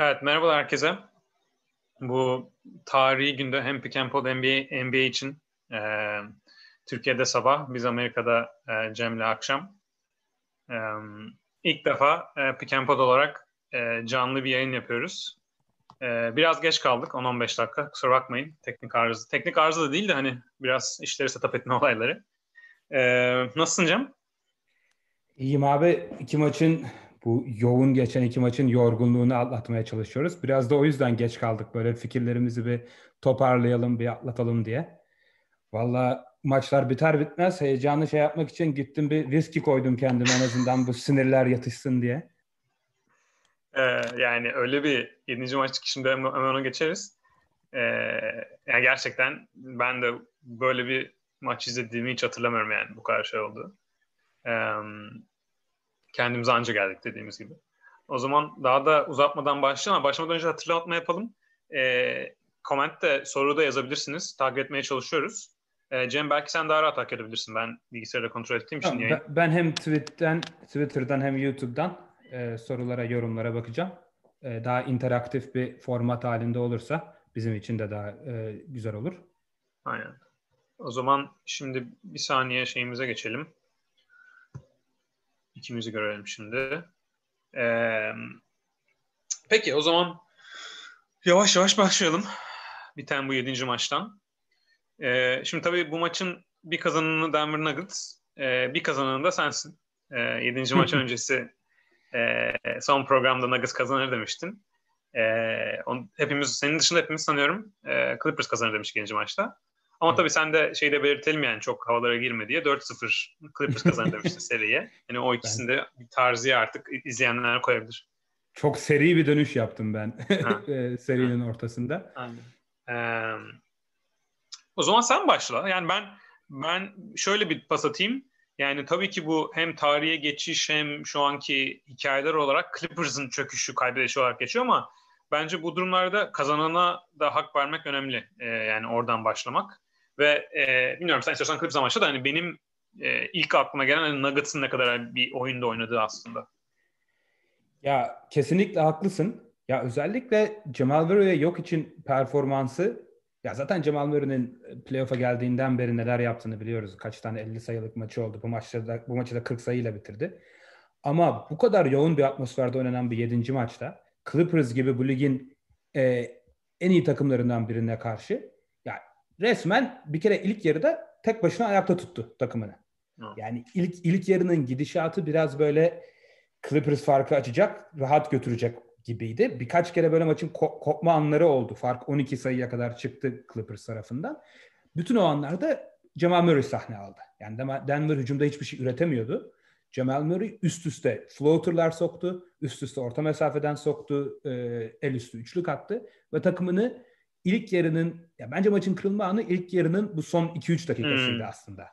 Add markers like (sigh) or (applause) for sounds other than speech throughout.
Evet, merhabalar herkese. Bu tarihi günde hem Pick and Pod NBA, NBA için e, Türkiye'de sabah, biz Amerika'da e, Cem'le akşam. E, ilk defa e, Pick and Pod olarak e, canlı bir yayın yapıyoruz. E, biraz geç kaldık, 10-15 dakika. Kusura bakmayın, teknik arıza. Teknik arıza da değil de hani biraz işleri setup etme (laughs) olayları. E, nasılsın Cem? İyiyim abi. İki maçın bu yoğun geçen iki maçın yorgunluğunu atlatmaya çalışıyoruz. Biraz da o yüzden geç kaldık. Böyle fikirlerimizi bir toparlayalım, bir atlatalım diye. Valla maçlar biter bitmez heyecanlı şey yapmak için gittim bir viski koydum kendime en azından bu sinirler yatışsın diye. Ee, yani öyle bir 7. maç çıkışında hemen, ona geçeriz. Ee, yani gerçekten ben de böyle bir maç izlediğimi hiç hatırlamıyorum yani bu kadar şey oldu. Ee, Kendimize anca geldik dediğimiz gibi. O zaman daha da uzatmadan başlayalım ama başlamadan önce hatırlatma yapalım. E, comment de soru da yazabilirsiniz. Takip etmeye çalışıyoruz. E, Cem belki sen daha rahat takip edebilirsin. Ben bilgisayarda kontrol ettiğim için. Tamam, ben, ben hem Twitter'dan, Twitter'dan hem YouTube'dan e, sorulara, yorumlara bakacağım. E, daha interaktif bir format halinde olursa bizim için de daha e, güzel olur. Aynen. O zaman şimdi bir saniye şeyimize geçelim. İkimizi görelim şimdi. Ee, peki o zaman yavaş yavaş başlayalım. Biten bu yedinci maçtan. Ee, şimdi tabii bu maçın bir kazananı Denver Nuggets, e, bir kazananı da sensin. E, yedinci maç (laughs) öncesi e, son programda Nuggets kazanır demiştin. E, on, hepimiz, senin dışında hepimiz sanıyorum e, Clippers kazanır demiş ikinci maçta. Ama tabii sen de şeyde belirtelim yani çok havalara girme diye 4-0 Clippers kazandı demiştin (laughs) seriye. Yani o ikisinde bir tarzıya artık izleyenler koyabilir. Çok seri bir dönüş yaptım ben (laughs) e, serinin ortasında. Aynen. Ee, o zaman sen başla. Yani ben ben şöyle bir pas atayım. Yani tabii ki bu hem tarihe geçiş hem şu anki hikayeler olarak Clippers'ın çöküşü, kaybedişi olarak geçiyor ama bence bu durumlarda kazanana da hak vermek önemli. Ee, yani oradan başlamak. Ve e, bilmiyorum sen istiyorsan Clippers amaçlı da hani benim e, ilk aklıma gelen hani Nuggets'ın ne kadar bir oyunda oynadığı aslında. Ya kesinlikle haklısın. Ya özellikle Cemal Murray'e yok için performansı ya zaten Cemal Murray'nin playoff'a geldiğinden beri neler yaptığını biliyoruz. Kaç tane 50 sayılık maçı oldu. Bu maçta da, bu maçı da 40 sayıyla bitirdi. Ama bu kadar yoğun bir atmosferde oynanan bir 7. maçta Clippers gibi bu ligin e, en iyi takımlarından birine karşı resmen bir kere ilk yarıda tek başına ayakta tuttu takımını. Yani ilk ilk yarının gidişatı biraz böyle Clippers farkı açacak, rahat götürecek gibiydi. Birkaç kere böyle maçın ko- kopma anları oldu. Fark 12 sayıya kadar çıktı Clippers tarafından. Bütün o anlarda Jamal Murray sahne aldı. Yani Denver hücumda hiçbir şey üretemiyordu. Jamal Murray üst üste floaterlar soktu, üst üste orta mesafeden soktu, el üstü üçlük attı ve takımını ilk yarının ya bence maçın kırılma anı ilk yarının bu son 2-3 dakikasıydı hmm. aslında.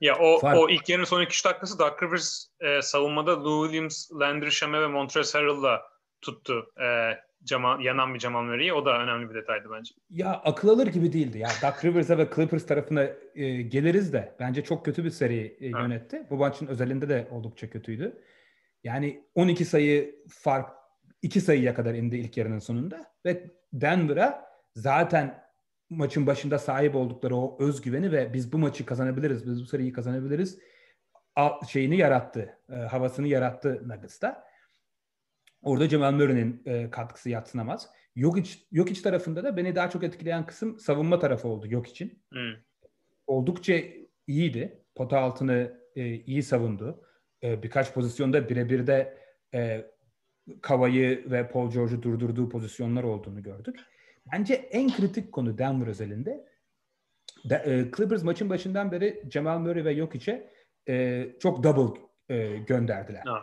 Ya o Fark... o ilk yarının son 2-3 dakikası Doug Rivers e, savunmada Lou Williams, Landry Shamet ve Montrezl Harrell'la tuttu e, Cemal, yanan bir Jamal Murray'i. O da önemli bir detaydı bence. Ya akıl alır gibi değildi. Ya Doug Rivers'a ve Clippers tarafına e, geliriz de bence çok kötü bir seri e, yönetti. Bu maçın özelinde de oldukça kötüydü. Yani 12 sayı fark 2 sayıya kadar indi ilk yarının sonunda ve Denver'a zaten maçın başında sahip oldukları o özgüveni ve biz bu maçı kazanabiliriz, biz bu seriyi kazanabiliriz şeyini yarattı, e, havasını yarattı Nuggets'ta. Orada Cemal Murray'nin e, katkısı yatsınamaz. Jokic, Jokic tarafında da beni daha çok etkileyen kısım savunma tarafı oldu Jokic'in. Hmm. Oldukça iyiydi. Pota altını e, iyi savundu. E, birkaç pozisyonda birebir de e, Kava'yı ve Paul George'u durdurduğu pozisyonlar olduğunu gördük. Bence en kritik konu Denver özelinde de, e, Clippers maçın başından beri Jamal Murray ve Jokic'e e, çok double e, gönderdiler. No.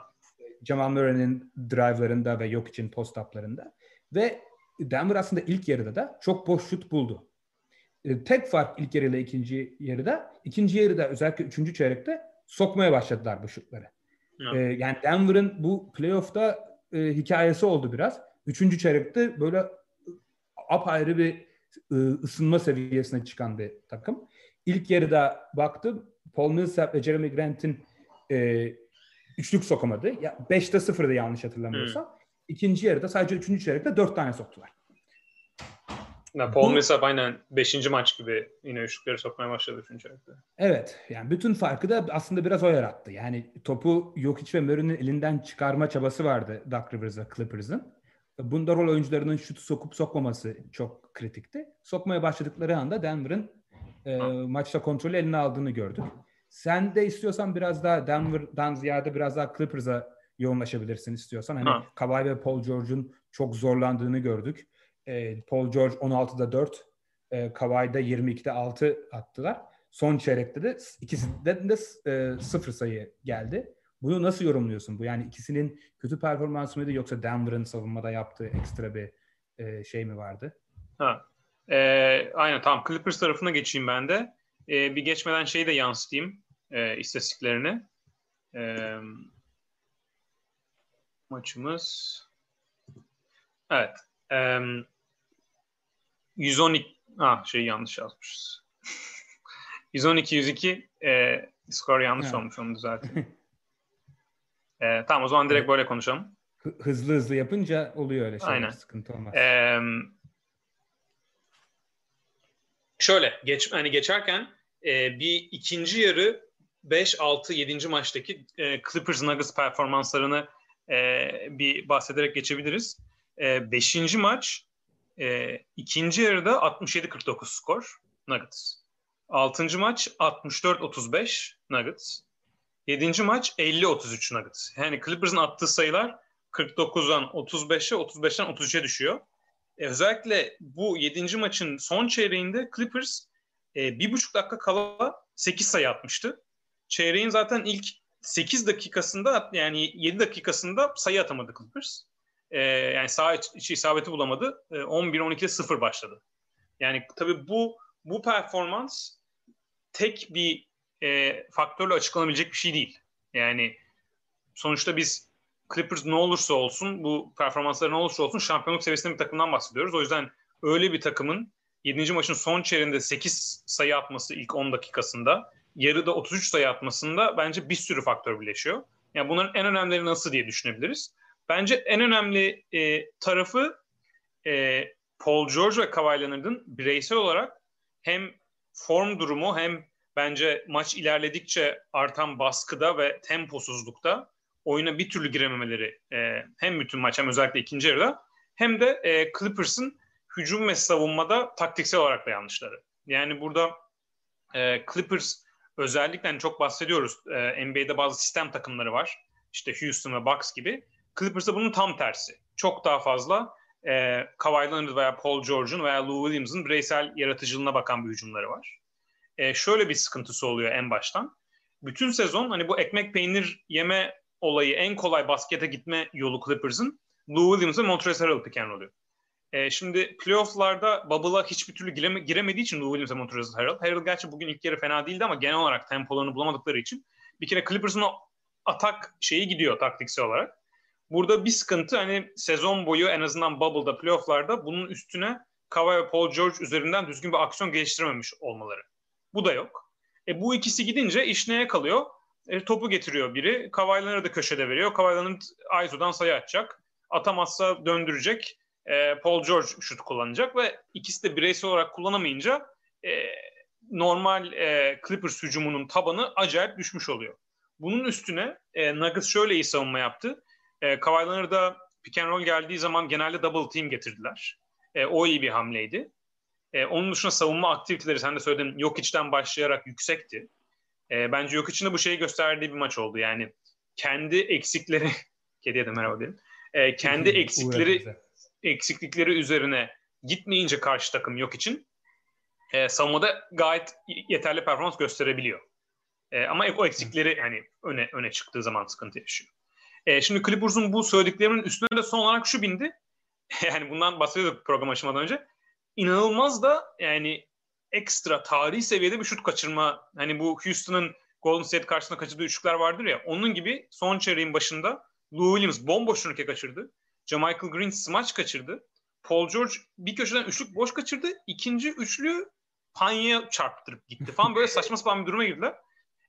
Jamal Murray'nin drive'larında ve Jokic'in post-up'larında ve Denver aslında ilk yarıda da çok boş şut buldu. E, tek fark ilk yarıyla ikinci yarıda. ikinci yarıda özellikle üçüncü çeyrekte sokmaya başladılar bu şutları. E, yani Denver'ın bu playoff'ta e, hikayesi oldu biraz. Üçüncü çeyrekte böyle apayrı bir ıı, ısınma seviyesine çıkan bir takım. İlk yarıda baktım Paul Millsap ve Jeremy Grant'in e, üçlük sokamadı. Ya 5'te 0'dı yanlış hatırlamıyorsam. Hmm. İkinci yarıda sadece üçüncü çeyrekte dört tane soktular. Ya Paul Millsap aynen 5. maç gibi yine üçlükleri sokmaya başladı üçüncü çeyrekte. Evet. Yani bütün farkı da aslında biraz o yarattı. Yani topu Jokic ve Murray'nin elinden çıkarma çabası vardı Doug Rivers'a Clippers'ın. Bunda rol oyuncularının şutu sokup sokmaması çok kritikti. Sokmaya başladıkları anda Denver'ın e, maçta kontrolü eline aldığını gördük. Sen de istiyorsan biraz daha Denver'dan ziyade biraz daha Clippers'a yoğunlaşabilirsin istiyorsan. Hani ha. Kawhi ve Paul George'un çok zorlandığını gördük. E, Paul George 16'da 4, e, Kawhi'da 22'de 6 attılar. Son çeyrekte de ikisinden de e, sıfır sayı geldi. Bunu nasıl yorumluyorsun? Bu yani ikisinin kötü performansı mıydı yoksa Denver'ın savunmada yaptığı ekstra bir e, şey mi vardı? Ha. E, aynen tamam. Clippers tarafına geçeyim ben de. E, bir geçmeden şeyi de yansıtayım e, istatistiklerini. E, maçımız evet e, 112 ah şey yanlış yazmışız. (laughs) 112 102 e, skor yanlış evet. olmuş onu düzelteyim. (laughs) e, tamam o zaman direkt böyle konuşalım. hızlı hızlı yapınca oluyor öyle şeyler. Aynen. Sıkıntı olmaz. E, şöyle geç hani geçerken e, bir ikinci yarı 5, 6, 7. maçtaki e, Clippers Nuggets performanslarını e, bir bahsederek geçebiliriz. 5. E, maç e, ikinci yarıda 67-49 skor Nuggets. 6. maç 64-35 Nuggets. 7. maç 50-33 Nuggets. Yani Clippers'ın attığı sayılar 49'dan 35'e, 35'ten 33'e düşüyor. E, özellikle bu 7. maçın son çeyreğinde Clippers e, bir buçuk dakika kala 8 sayı atmıştı. Çeyreğin zaten ilk 8 dakikasında yani 7 dakikasında sayı atamadı Clippers. Ee, yani sağ içi isabeti bulamadı. Ee, 11-12'de 0 başladı. Yani tabii bu bu performans tek bir e, faktörle açıklanabilecek bir şey değil. Yani sonuçta biz Clippers ne olursa olsun bu performansları ne olursa olsun şampiyonluk seviyesinde bir takımdan bahsediyoruz. O yüzden öyle bir takımın 7. maçın son çeyreğinde 8 sayı atması ilk 10 dakikasında yarıda 33 sayı atmasında bence bir sürü faktör birleşiyor. Yani bunların en önemlileri nasıl diye düşünebiliriz. Bence en önemli e, tarafı e, Paul George ve Kawhi Leonard'ın bireysel olarak hem form durumu hem bence maç ilerledikçe artan baskıda ve temposuzlukta oyuna bir türlü girememeleri e, hem bütün maç hem özellikle ikinci yarıda hem de e, Clippers'ın hücum ve savunmada taktiksel olarak da yanlışları. Yani burada e, Clippers özellikle hani çok bahsediyoruz. E, NBA'de bazı sistem takımları var. İşte Houston ve Bucks gibi. Clippers'da bunun tam tersi. Çok daha fazla e, Kawhi Leonard veya Paul George'un veya Lou Williams'ın bireysel yaratıcılığına bakan bir hücumları var. E, şöyle bir sıkıntısı oluyor en baştan. Bütün sezon hani bu ekmek peynir yeme olayı en kolay baskete gitme yolu Clippers'ın Lou Williams ve Montrezl Harrell pick roll'ü. E, şimdi playoff'larda bubble'a hiçbir türlü gireme, giremediği için Lou Williams ve Montrezl Harrell. Harrell gerçi bugün ilk yarı fena değildi ama genel olarak tempolarını bulamadıkları için bir kere Clippers'ın o atak şeyi gidiyor taktiksel olarak. Burada bir sıkıntı hani sezon boyu en azından bubble'da, playoff'larda bunun üstüne Kawhi ve Paul George üzerinden düzgün bir aksiyon geliştirememiş olmaları. Bu da yok. E, bu ikisi gidince iş neye kalıyor? E, topu getiriyor biri. Kawhi Leonard'ı köşede veriyor. Kawhi Leonard Aizo'dan sayı atacak. Atamazsa döndürecek e, Paul George şut kullanacak ve ikisi de bireysel olarak kullanamayınca e, normal e, Clippers hücumunun tabanı acayip düşmüş oluyor. Bunun üstüne e, Nuggets şöyle iyi savunma yaptı. E, Kawhi Leonard'a pick and roll geldiği zaman genelde double team getirdiler. E, o iyi bir hamleydi. E, onun dışında savunma aktiviteleri sen de söyledin Jokic'den başlayarak yüksekti. E, bence Jokic'in de bu şeyi gösterdiği bir maç oldu. Yani kendi eksikleri (laughs) kediye de merhaba diyelim. E, kendi (laughs) eksikleri eksiklikleri üzerine gitmeyince karşı takım yok için e, savunmada gayet yeterli performans gösterebiliyor. E, ama o eksikleri yani öne öne çıktığı zaman sıkıntı yaşıyor. E, şimdi Clippers'un bu söylediklerimin üstüne de son olarak şu bindi. (laughs) yani bundan bahsediyorduk program açılmadan önce. İnanılmaz da yani ekstra tarihi seviyede bir şut kaçırma. Hani bu Houston'ın Golden State karşısında kaçırdığı üçlükler vardır ya. Onun gibi son çeyreğin başında Lou Williams bomboş turnike kaçırdı. Jamichael Green smaç kaçırdı. Paul George bir köşeden üçlük boş kaçırdı. İkinci üçlü panyaya çarptırıp gitti falan. Böyle saçma sapan bir duruma girdiler.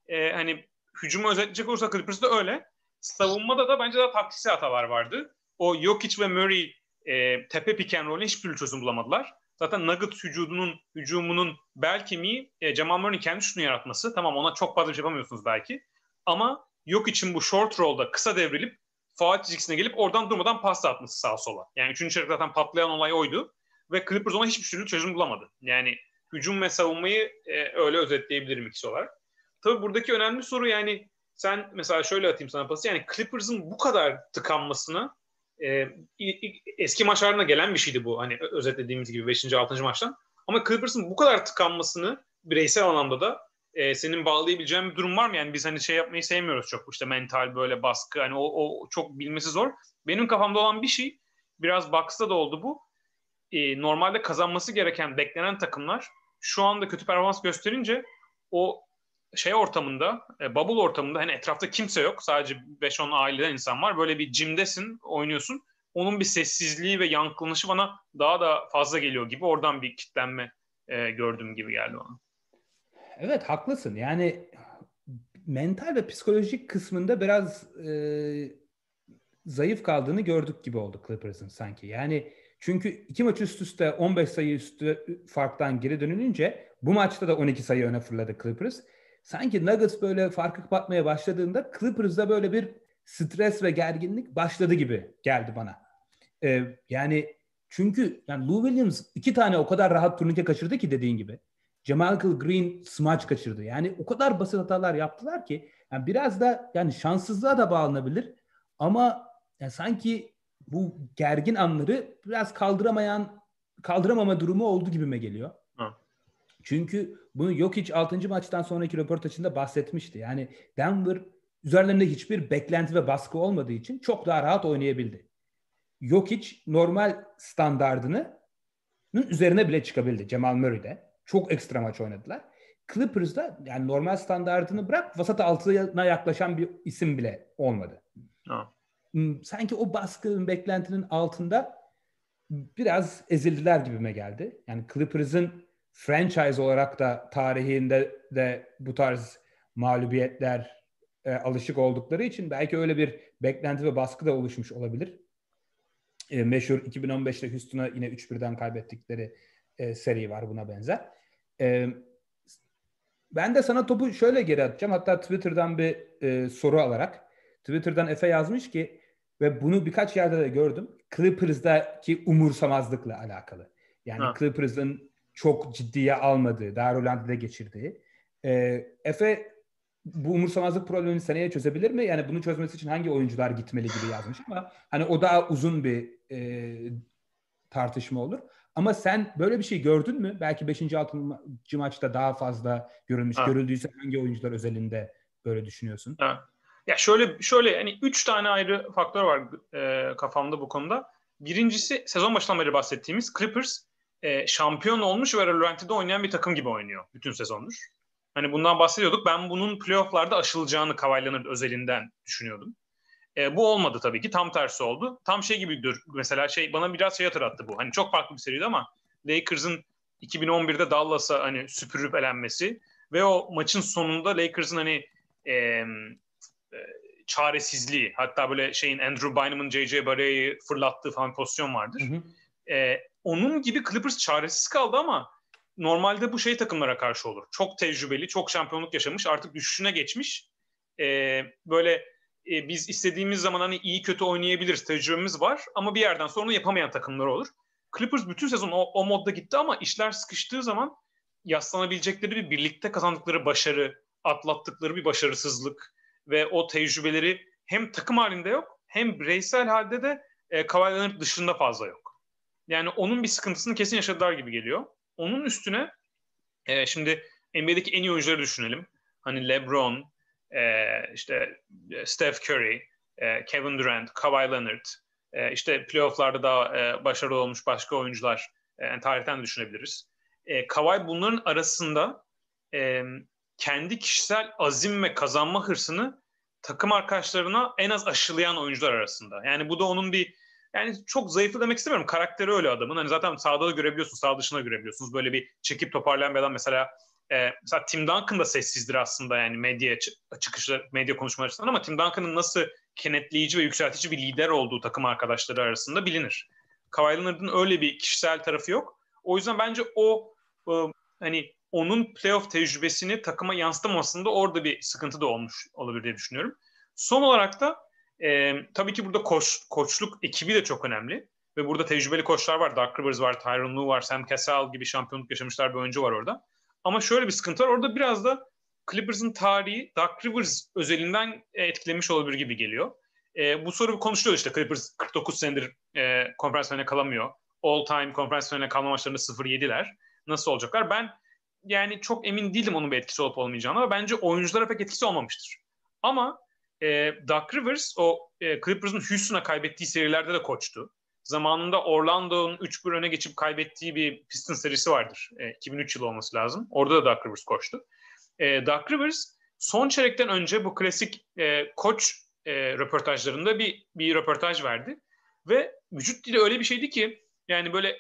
Ee, hani hücumu özetleyecek olursa Clippers'da öyle. Savunmada da bence daha taktiksel hatalar vardı. o Jokic ve Murray e, tepe pick and hiçbir çözüm bulamadılar. Zaten Nuggets hücudunun, hücumunun bel kemiği e, Jamal Murray'in kendi şutunu yaratması. Tamam ona çok fazla şey yapamıyorsunuz belki. Ama yok için bu short roll'da kısa devrilip faal çizgisine gelip oradan durmadan pas atması sağa sola. Yani üçüncü çeyrek zaten patlayan olay oydu. Ve Clippers ona hiçbir türlü çözüm bulamadı. Yani hücum ve savunmayı e, öyle özetleyebilirim ikisi olarak. Tabii buradaki önemli soru yani sen mesela şöyle atayım sana pası. Yani Clippers'ın bu kadar tıkanmasını e, eski maçlarına gelen bir şeydi bu. Hani özetlediğimiz gibi 5. 6. maçtan. Ama Clippers'ın bu kadar tıkanmasını bireysel anlamda da e, senin bağlayabileceğin bir durum var mı? Yani biz hani şey yapmayı sevmiyoruz çok. İşte mental böyle baskı hani o, o çok bilmesi zor. Benim kafamda olan bir şey biraz Bucks'ta da oldu bu. E, normalde kazanması gereken beklenen takımlar şu anda kötü performans gösterince o şey ortamında, e, bubble ortamında hani etrafta kimse yok. Sadece 5-10 aileden insan var. Böyle bir cimdesin, oynuyorsun. Onun bir sessizliği ve yankılanışı bana daha da fazla geliyor gibi. Oradan bir kitlenme e, gördüğüm gibi geldi bana. Evet haklısın. Yani mental ve psikolojik kısmında biraz e, zayıf kaldığını gördük gibi oldu Clippers'ın sanki. Yani çünkü iki maç üst üste 15 sayı üstü farktan geri dönülünce bu maçta da 12 sayı öne fırladı Clippers sanki Nuggets böyle farkı kapatmaya başladığında Clippers'da böyle bir stres ve gerginlik başladı gibi geldi bana. Ee, yani çünkü yani Lou Williams iki tane o kadar rahat turnike kaçırdı ki dediğin gibi. Jamal Green smaç kaçırdı. Yani o kadar basit hatalar yaptılar ki yani biraz da yani şanssızlığa da bağlanabilir ama yani sanki bu gergin anları biraz kaldıramayan kaldıramama durumu oldu gibime geliyor. Çünkü bunu yok hiç 6. maçtan sonraki röportajında bahsetmişti. Yani Denver üzerlerinde hiçbir beklenti ve baskı olmadığı için çok daha rahat oynayabildi. Yok hiç normal standardını üzerine bile çıkabildi Cemal Murray'de. Çok ekstra maç oynadılar. Clippers'da yani normal standartını bırak vasat altına yaklaşan bir isim bile olmadı. Ha. Hmm, sanki o baskının beklentinin altında biraz ezildiler gibime geldi. Yani Clippers'ın franchise olarak da tarihinde de bu tarz mağlubiyetler e, alışık oldukları için belki öyle bir beklenti ve baskı da oluşmuş olabilir. E, meşhur 2015'te Houston'a yine 3-1'den kaybettikleri e, seri var buna benzer. E, ben de sana topu şöyle geri atacağım. Hatta Twitter'dan bir e, soru alarak. Twitter'dan Efe yazmış ki ve bunu birkaç yerde de gördüm. Clippers'daki umursamazlıkla alakalı. Yani ha. Clippers'ın çok ciddiye almadığı, Darülande'de geçirdiği. E, Efe bu umursamazlık problemini seneye çözebilir mi? Yani bunu çözmesi için hangi oyuncular gitmeli gibi yazmış ama hani o daha uzun bir e, tartışma olur. Ama sen böyle bir şey gördün mü? Belki 5. 6. maçta daha fazla görülmüş. Ha. Görüldüyse hangi oyuncular özelinde böyle düşünüyorsun? Ha. Ya şöyle şöyle hani üç tane ayrı faktör var e, kafamda bu konuda. Birincisi sezon başından beri bahsettiğimiz Clippers e, şampiyon olmuş ve Rölanti'de oynayan bir takım gibi oynuyor bütün sezondur. Hani bundan bahsediyorduk. Ben bunun playofflarda aşılacağını Leonard özelinden düşünüyordum. E, bu olmadı tabii ki. Tam tersi oldu. Tam şey gibi mesela şey bana biraz şey hatırlattı bu. Hani çok farklı bir seriydi ama Lakers'ın 2011'de Dallas'a hani süpürüp elenmesi ve o maçın sonunda Lakers'ın hani e, e, çaresizliği hatta böyle şeyin Andrew Bynum'un J.J. Barre'yi fırlattığı falan pozisyon vardır. Hı hı. E, onun gibi Clippers çaresiz kaldı ama normalde bu şey takımlara karşı olur. Çok tecrübeli, çok şampiyonluk yaşamış, artık düşüşüne geçmiş. Ee, böyle e, biz istediğimiz zaman hani iyi kötü oynayabiliriz, tecrübemiz var ama bir yerden sonra yapamayan takımlar olur. Clippers bütün sezon o, o modda gitti ama işler sıkıştığı zaman yaslanabilecekleri bir birlikte kazandıkları başarı, atlattıkları bir başarısızlık ve o tecrübeleri hem takım halinde yok hem bireysel halde de e, Kawhi dışında fazla yok. Yani onun bir sıkıntısını kesin yaşadılar gibi geliyor. Onun üstüne e, şimdi NBA'deki en iyi oyuncuları düşünelim. Hani LeBron, e, işte e, Steph Curry, e, Kevin Durant, Kawhi Leonard, e, işte playofflarda daha e, başarılı olmuş başka oyuncular e, yani tarihten de düşünebiliriz. E, Kawhi bunların arasında e, kendi kişisel azim ve kazanma hırsını takım arkadaşlarına en az aşılayan oyuncular arasında. Yani bu da onun bir yani çok zayıflı demek istemiyorum. Karakteri öyle adamın. Hani zaten sağda da görebiliyorsunuz, sağ dışına görebiliyorsunuz. Böyle bir çekip toparlayan bir adam mesela e, mesela Tim Duncan da sessizdir aslında yani medya çıkışları, medya konuşmaları açısından ama Tim Duncan'ın nasıl kenetleyici ve yükseltici bir lider olduğu takım arkadaşları arasında bilinir. Kawhi Leonard'ın öyle bir kişisel tarafı yok. O yüzden bence o e, hani onun playoff tecrübesini takıma yansıtmamasında orada bir sıkıntı da olmuş olabilir diye düşünüyorum. Son olarak da e, tabii ki burada koç, koçluk ekibi de çok önemli. Ve burada tecrübeli koçlar var. Doug Rivers var, Tyron Lue var, Sam Cassell gibi şampiyonluk yaşamışlar bir oyuncu var orada. Ama şöyle bir sıkıntı var. Orada biraz da Clippers'ın tarihi Doug Rivers özelinden etkilemiş olabilir gibi geliyor. E, bu soru konuşuluyor işte. Clippers 49 senedir e, konferans finaline kalamıyor. All time konferans finaline kalma maçlarında 0-7'ler. Nasıl olacaklar? Ben yani çok emin değilim onun bir etkisi olup olmayacağını ama bence oyunculara pek etkisi olmamıştır. Ama e, Doug Rivers o e, Clippers'ın Houston'a kaybettiği serilerde de koçtu. Zamanında Orlando'nun 3-1 öne geçip kaybettiği bir Pistons serisi vardır. E, 2003 yılı olması lazım. Orada da Doug Rivers koçtu. E, Doug Rivers son çeyrekten önce bu klasik e, koç e, röportajlarında bir bir röportaj verdi. Ve vücut dili öyle bir şeydi ki yani böyle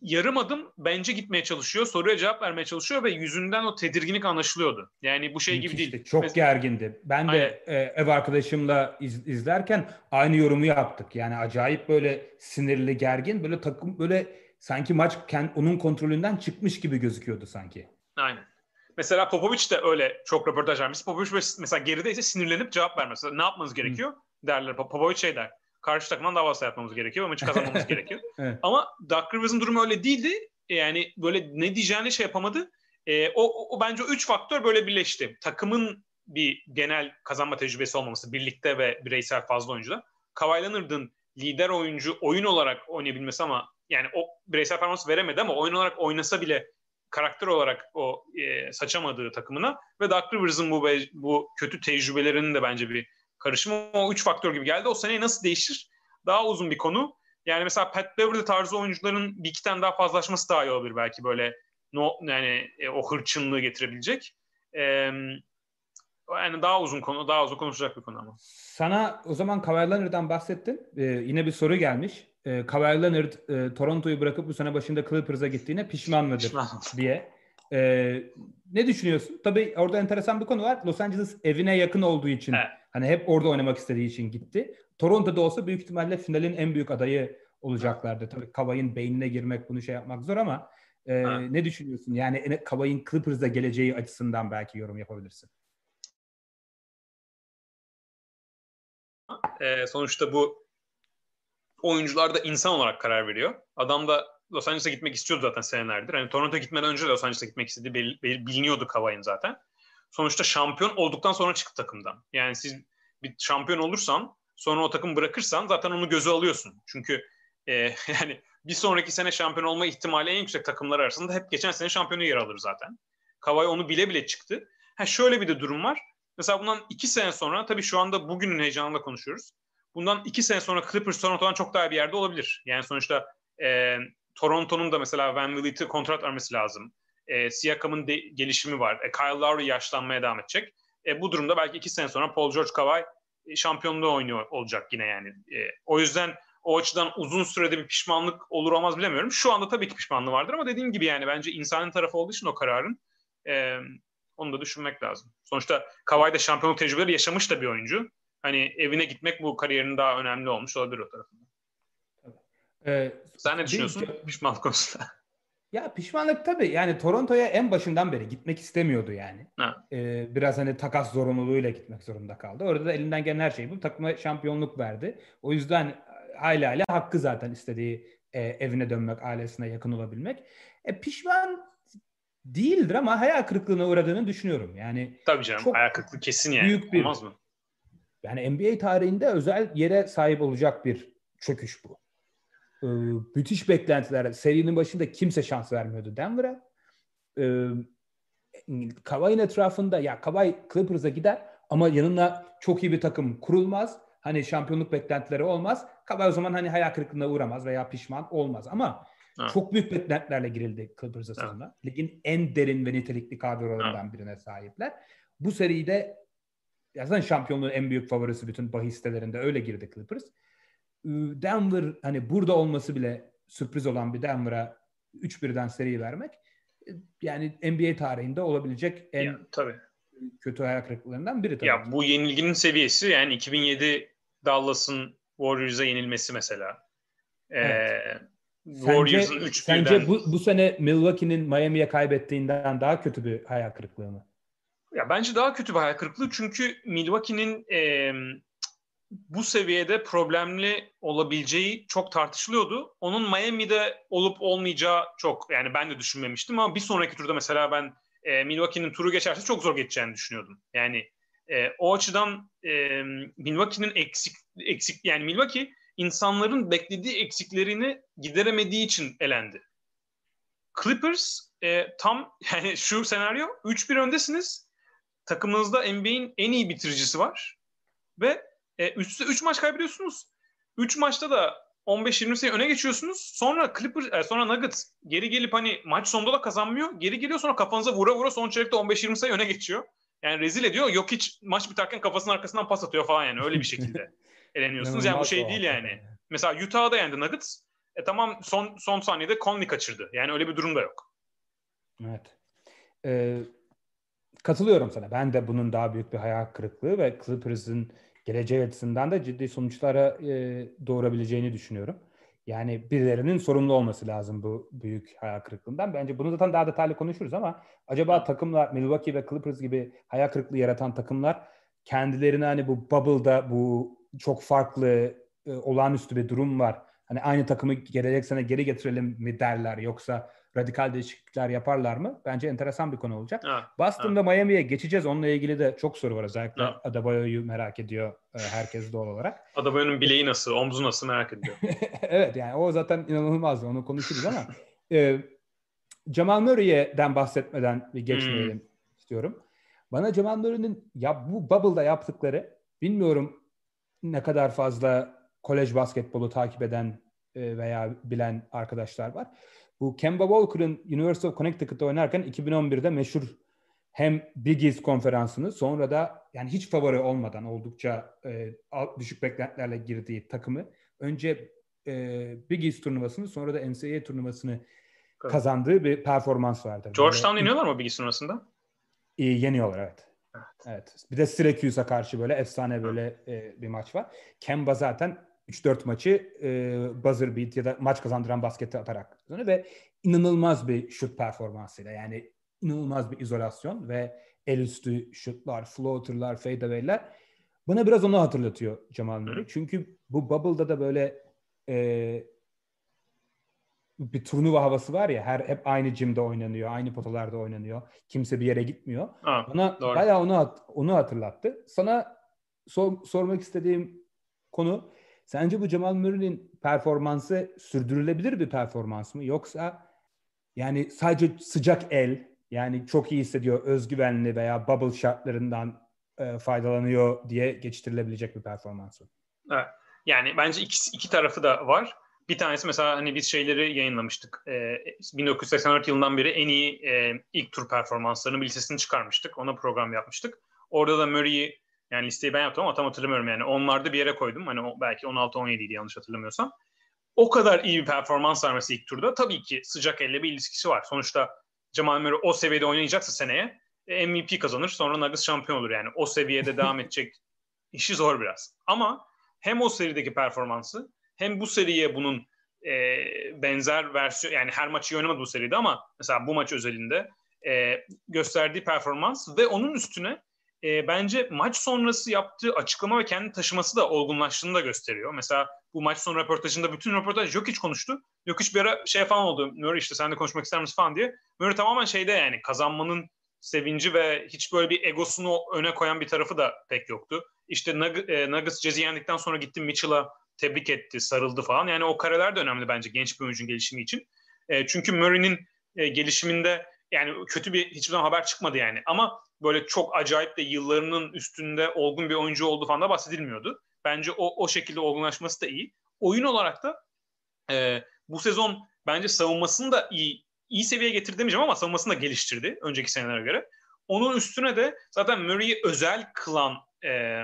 yarım adım bence gitmeye çalışıyor. Soruya cevap vermeye çalışıyor ve yüzünden o tedirginlik anlaşılıyordu. Yani bu şey gibi değil. Çok Mesela, gergindi. Ben de e, ev arkadaşımla iz, izlerken aynı yorumu yaptık. Yani acayip böyle sinirli, gergin. Böyle takım böyle sanki maç kend, onun kontrolünden çıkmış gibi gözüküyordu sanki. Aynen. Mesela Popovic de öyle çok röportaj vermiş. Popovic mesela gerideyse sinirlenip cevap vermez. Ne yapmanız gerekiyor? Hı. Derler. Popovic şey der karşı takımdan daha fazla yapmamız gerekiyor ve maçı kazanmamız (laughs) gerekiyor. evet. Ama Doug Rivers'ın durumu öyle değildi. Yani böyle ne diyeceğini şey yapamadı. E, o, o bence o üç faktör böyle birleşti. Takımın bir genel kazanma tecrübesi olmaması birlikte ve bireysel fazla oyuncuda. Kawhi Leonard'ın lider oyuncu oyun olarak oynayabilmesi ama yani o bireysel performans veremedi ama oyun olarak oynasa bile karakter olarak o e, saçamadığı takımına ve Doug Rivers'ın bu bu kötü tecrübelerinin de bence bir karışımı o üç faktör gibi geldi. O seneyi nasıl değişir? Daha uzun bir konu. Yani mesela Pat Beverly tarzı oyuncuların bir iki tane daha fazlaşması daha iyi olabilir belki böyle no, yani e, o hırçınlığı getirebilecek. E, yani daha uzun konu, daha uzun konuşacak bir konu ama. Sana o zaman Kawhi bahsettin. Ee, yine bir soru gelmiş. Ee, Kawhi Leonard e, Toronto'yu bırakıp bu sene başında Clippers'a gittiğine pişman mıdır pişman. diye. Ee, ne düşünüyorsun? Tabii orada enteresan bir konu var. Los Angeles evine yakın olduğu için evet. Hani hep orada oynamak istediği için gitti. Toronto'da olsa büyük ihtimalle finalin en büyük adayı olacaklardı. Tabii Kavay'ın beynine girmek bunu şey yapmak zor ama e, ne düşünüyorsun? Yani Kavay'ın Clippers'da geleceği açısından belki yorum yapabilirsin. E, sonuçta bu oyuncular da insan olarak karar veriyor. Adam da Los Angeles'a gitmek istiyordu zaten senelerdir. Hani Toronto'ya gitmeden önce de Los Angeles'a gitmek istediği belli, belli, biliniyordu Kavai'nin zaten. Sonuçta şampiyon olduktan sonra çıktı takımdan. Yani siz bir şampiyon olursan sonra o takım bırakırsan zaten onu göze alıyorsun. Çünkü e, (laughs) yani bir sonraki sene şampiyon olma ihtimali en yüksek takımlar arasında hep geçen sene şampiyonu yer alır zaten. Kavai onu bile bile çıktı. Ha şöyle bir de durum var. Mesela bundan iki sene sonra tabii şu anda bugünün heyecanıyla konuşuyoruz. Bundan iki sene sonra Clippers Toronto'dan çok daha bir yerde olabilir. Yani sonuçta e, Toronto'nun da mesela Van Vliet'e kontrat vermesi lazım. E, Siakam'ın de, gelişimi var. E, Kyle Lowry yaşlanmaya devam edecek. E, bu durumda belki iki sene sonra Paul George Kawhi e, şampiyonluğu oynuyor olacak yine yani. E, o yüzden o açıdan uzun sürede bir pişmanlık olur olmaz bilemiyorum. Şu anda tabii ki pişmanlığı vardır ama dediğim gibi yani bence insanın tarafı olduğu için o kararın e, onu da düşünmek lazım. Sonuçta Kawhi de şampiyonluk tecrübeleri yaşamış da bir oyuncu. Hani evine gitmek bu kariyerin daha önemli olmuş olabilir o tarafında. Ee, Sen ne düşünüyorsun bir, pişmanlık konusunda? Ya pişmanlık tabii. Yani Toronto'ya en başından beri gitmek istemiyordu yani. Ee, biraz hani takas zorunluluğuyla gitmek zorunda kaldı. Orada da elinden gelen her şeyi bu takıma şampiyonluk verdi. O yüzden hala hala hakkı zaten istediği e, evine dönmek, ailesine yakın olabilmek. E, pişman değildir ama hayal kırıklığına uğradığını düşünüyorum. Yani Tabii canım çok hayal kırıklığı kesin yani. Büyük bir, Olmaz mı? Yani NBA tarihinde özel yere sahip olacak bir çöküş bu e, müthiş beklentiler. Serinin başında kimse şans vermiyordu Denver'a. E, Kawhi'nin etrafında ya Kawhi Clippers'a gider ama yanına çok iyi bir takım kurulmaz. Hani şampiyonluk beklentileri olmaz. Kawhi o zaman hani hayal kırıklığına uğramaz veya pişman olmaz ama ha. çok büyük beklentilerle girildi Clippers'a sonra. Ligin en derin ve nitelikli kadrolarından birine sahipler. Bu seride zaten şampiyonluğun en büyük favorisi bütün bahis sitelerinde öyle girdi Clippers. Denver hani burada olması bile sürpriz olan bir Denver'a 3-1'den seri vermek yani NBA tarihinde olabilecek en ya, tabii. kötü hayal kırıklıklarından biri tabii. Ya bu yenilginin seviyesi yani 2007 Dallas'ın Warriors'a yenilmesi mesela. Ee, evet. Warriors'ın 3 Sence bu, bu sene Milwaukee'nin Miami'ye kaybettiğinden daha kötü bir hayal kırıklığı mı? Ya bence daha kötü bir hayal kırıklığı çünkü Milwaukee'nin e, bu seviyede problemli olabileceği çok tartışılıyordu. Onun Miami'de olup olmayacağı çok yani ben de düşünmemiştim ama bir sonraki turda mesela ben e, Milwaukee'nin turu geçerse çok zor geçeceğini düşünüyordum. Yani e, o açıdan e, Milwaukee'nin eksik eksik yani Milwaukee insanların beklediği eksiklerini gideremediği için elendi. Clippers e, tam (laughs) yani şu senaryo 3-1 öndesiniz. Takımınızda NBA'in en iyi bitiricisi var ve e, üstte 3 maç kaybediyorsunuz. 3 maçta da 15-20 sayı öne geçiyorsunuz. Sonra Clippers, e, sonra Nuggets geri gelip hani maç sonunda da kazanmıyor. Geri geliyor sonra kafanıza vura vura son çeyrekte 15-20 sayı öne geçiyor. Yani rezil ediyor. Yok hiç maç biterken kafasının arkasından pas atıyor falan yani öyle bir şekilde (laughs) eleniyorsunuz. yani bu şey değil yani. Mesela Utah'da yendi Nuggets. E tamam son son saniyede Conley kaçırdı. Yani öyle bir durum da yok. Evet. Ee, katılıyorum sana. Ben de bunun daha büyük bir hayal kırıklığı ve Clippers'ın geleceği açısından da ciddi sonuçlara e, doğurabileceğini düşünüyorum. Yani birilerinin sorumlu olması lazım bu büyük hayal kırıklığından. Bence bunu zaten daha detaylı konuşuruz ama acaba takımlar Milwaukee ve Clippers gibi hayal kırıklığı yaratan takımlar kendilerini hani bu bubble'da bu çok farklı e, olağanüstü bir durum var. Hani aynı takımı gelecek sene geri getirelim mi derler yoksa radikal değişiklikler yaparlar mı? Bence enteresan bir konu olacak. Ha, Boston ha. Miami'ye geçeceğiz. Onunla ilgili de çok soru var. Özellikle ha. Adebayo'yu merak ediyor e, herkes doğal olarak. Adebayo'nun bileği nasıl, omzu nasıl merak ediyor. (laughs) evet yani o zaten inanılmaz. Onu konuşuruz ama e, Jamal Murray'den bahsetmeden bir geçmeyelim hmm. istiyorum. Bana Jamal Murray'nin ya bu bubble'da yaptıkları bilmiyorum ne kadar fazla kolej basketbolu takip eden e, veya bilen arkadaşlar var. Bu Kemba Walker'ın University of Connecticut'ta oynarken 2011'de meşhur hem Big East konferansını sonra da yani hiç favori olmadan oldukça e, düşük beklentilerle girdiği takımı önce e, Big East turnuvasını sonra da NCAA turnuvasını kazandığı bir performans vardı. Georgetown yeniyorlar mı Big East turnuvasında? E, yeniyorlar evet. evet. Evet. Bir de Syracuse'a karşı böyle efsane böyle e, bir maç var. Kemba zaten 3-4 maçı e, buzzer beat ya da maç kazandıran basketi atarak ve inanılmaz bir şut performansıyla yani inanılmaz bir izolasyon ve el üstü şutlar, floaterlar, fadeaway'ler bana biraz onu hatırlatıyor Jamal Murray. Çünkü bu bubble'da da böyle e, bir turnuva havası var ya her hep aynı jimde oynanıyor, aynı potalarda oynanıyor. Kimse bir yere gitmiyor. Ha, Bana doğru. bayağı onu onu hatırlattı. Sana sor, sormak istediğim konu Sence bu Cemal Murray'nin performansı sürdürülebilir bir performans mı? Yoksa yani sadece sıcak el yani çok iyi hissediyor, özgüvenli veya bubble şartlarından e, faydalanıyor diye geçiştirilebilecek bir performans mı? Evet. Yani bence iki, iki tarafı da var. Bir tanesi mesela hani biz şeyleri yayınlamıştık. Ee, 1984 yılından beri en iyi e, ilk tur performanslarını bir listesini çıkarmıştık. Ona program yapmıştık. Orada da Murray'i yani listeyi ben yaptım ama tam hatırlamıyorum yani. Onlarda bir yere koydum. Hani belki 16-17 idi yanlış hatırlamıyorsam. O kadar iyi bir performans vermesi ilk turda tabii ki sıcak elle bir ilişkisi var. Sonuçta Jamal Murray o seviyede oynayacaksa seneye e, MVP kazanır sonra Nuggets şampiyon olur yani. O seviyede devam (laughs) edecek işi zor biraz. Ama hem o serideki performansı hem bu seriye bunun e, benzer versiyon yani her maçı oynamadı bu seride ama mesela bu maç özelinde e, gösterdiği performans ve onun üstüne e, bence maç sonrası yaptığı açıklama ve kendi taşıması da olgunlaştığını da gösteriyor. Mesela bu maç sonu röportajında bütün röportaj Jokic konuştu. Jokic bir ara şey falan oldu. Murray işte sen de konuşmak ister misin falan diye. Murray tamamen şeyde yani kazanmanın sevinci ve hiç böyle bir egosunu öne koyan bir tarafı da pek yoktu. İşte e, Nuggets Jazzy yendikten sonra gitti Mitchell'a tebrik etti, sarıldı falan. Yani o kareler de önemli bence genç bir oyuncunun gelişimi için. E, çünkü Murray'nin e, gelişiminde yani kötü bir hiçbir zaman haber çıkmadı yani. Ama böyle çok acayip de yıllarının üstünde olgun bir oyuncu olduğu falan da bahsedilmiyordu. Bence o, o şekilde olgunlaşması da iyi. Oyun olarak da e, bu sezon bence savunmasını da iyi iyi seviyeye getirdi demeyeceğim ama savunmasını da geliştirdi önceki senelere göre. Onun üstüne de zaten Murray'i özel kılan e,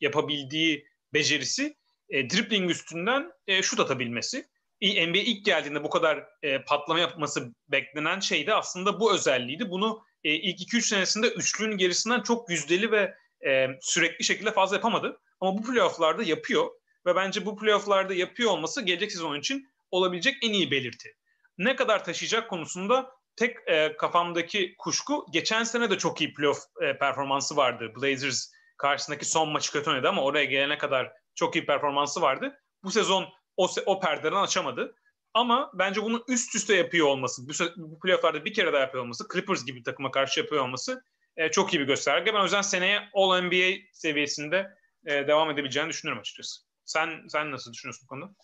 yapabildiği becerisi e, dribbling üstünden e, şut atabilmesi. NBA ilk geldiğinde bu kadar e, patlama yapması beklenen şey de aslında bu özelliğiydi. Bunu e, ilk 2-3 senesinde üçlünün gerisinden çok yüzdeli ve e, sürekli şekilde fazla yapamadı. Ama bu playofflarda yapıyor ve bence bu playofflarda yapıyor olması gelecek sezon için olabilecek en iyi belirti. Ne kadar taşıyacak konusunda tek e, kafamdaki kuşku geçen sene de çok iyi playoff e, performansı vardı. Blazers karşısındaki son maçı kötü oynadı ama oraya gelene kadar çok iyi performansı vardı. Bu sezon o, o perdeden açamadı. Ama bence bunu üst üste yapıyor olması, bu, bu playofflarda bir kere daha yapıyor olması, Clippers gibi bir takıma karşı yapıyor olması e, çok iyi bir gösterge. Ben o yüzden seneye All-NBA seviyesinde e, devam edebileceğini düşünüyorum açıkçası. Sen sen nasıl düşünüyorsun bu konuda?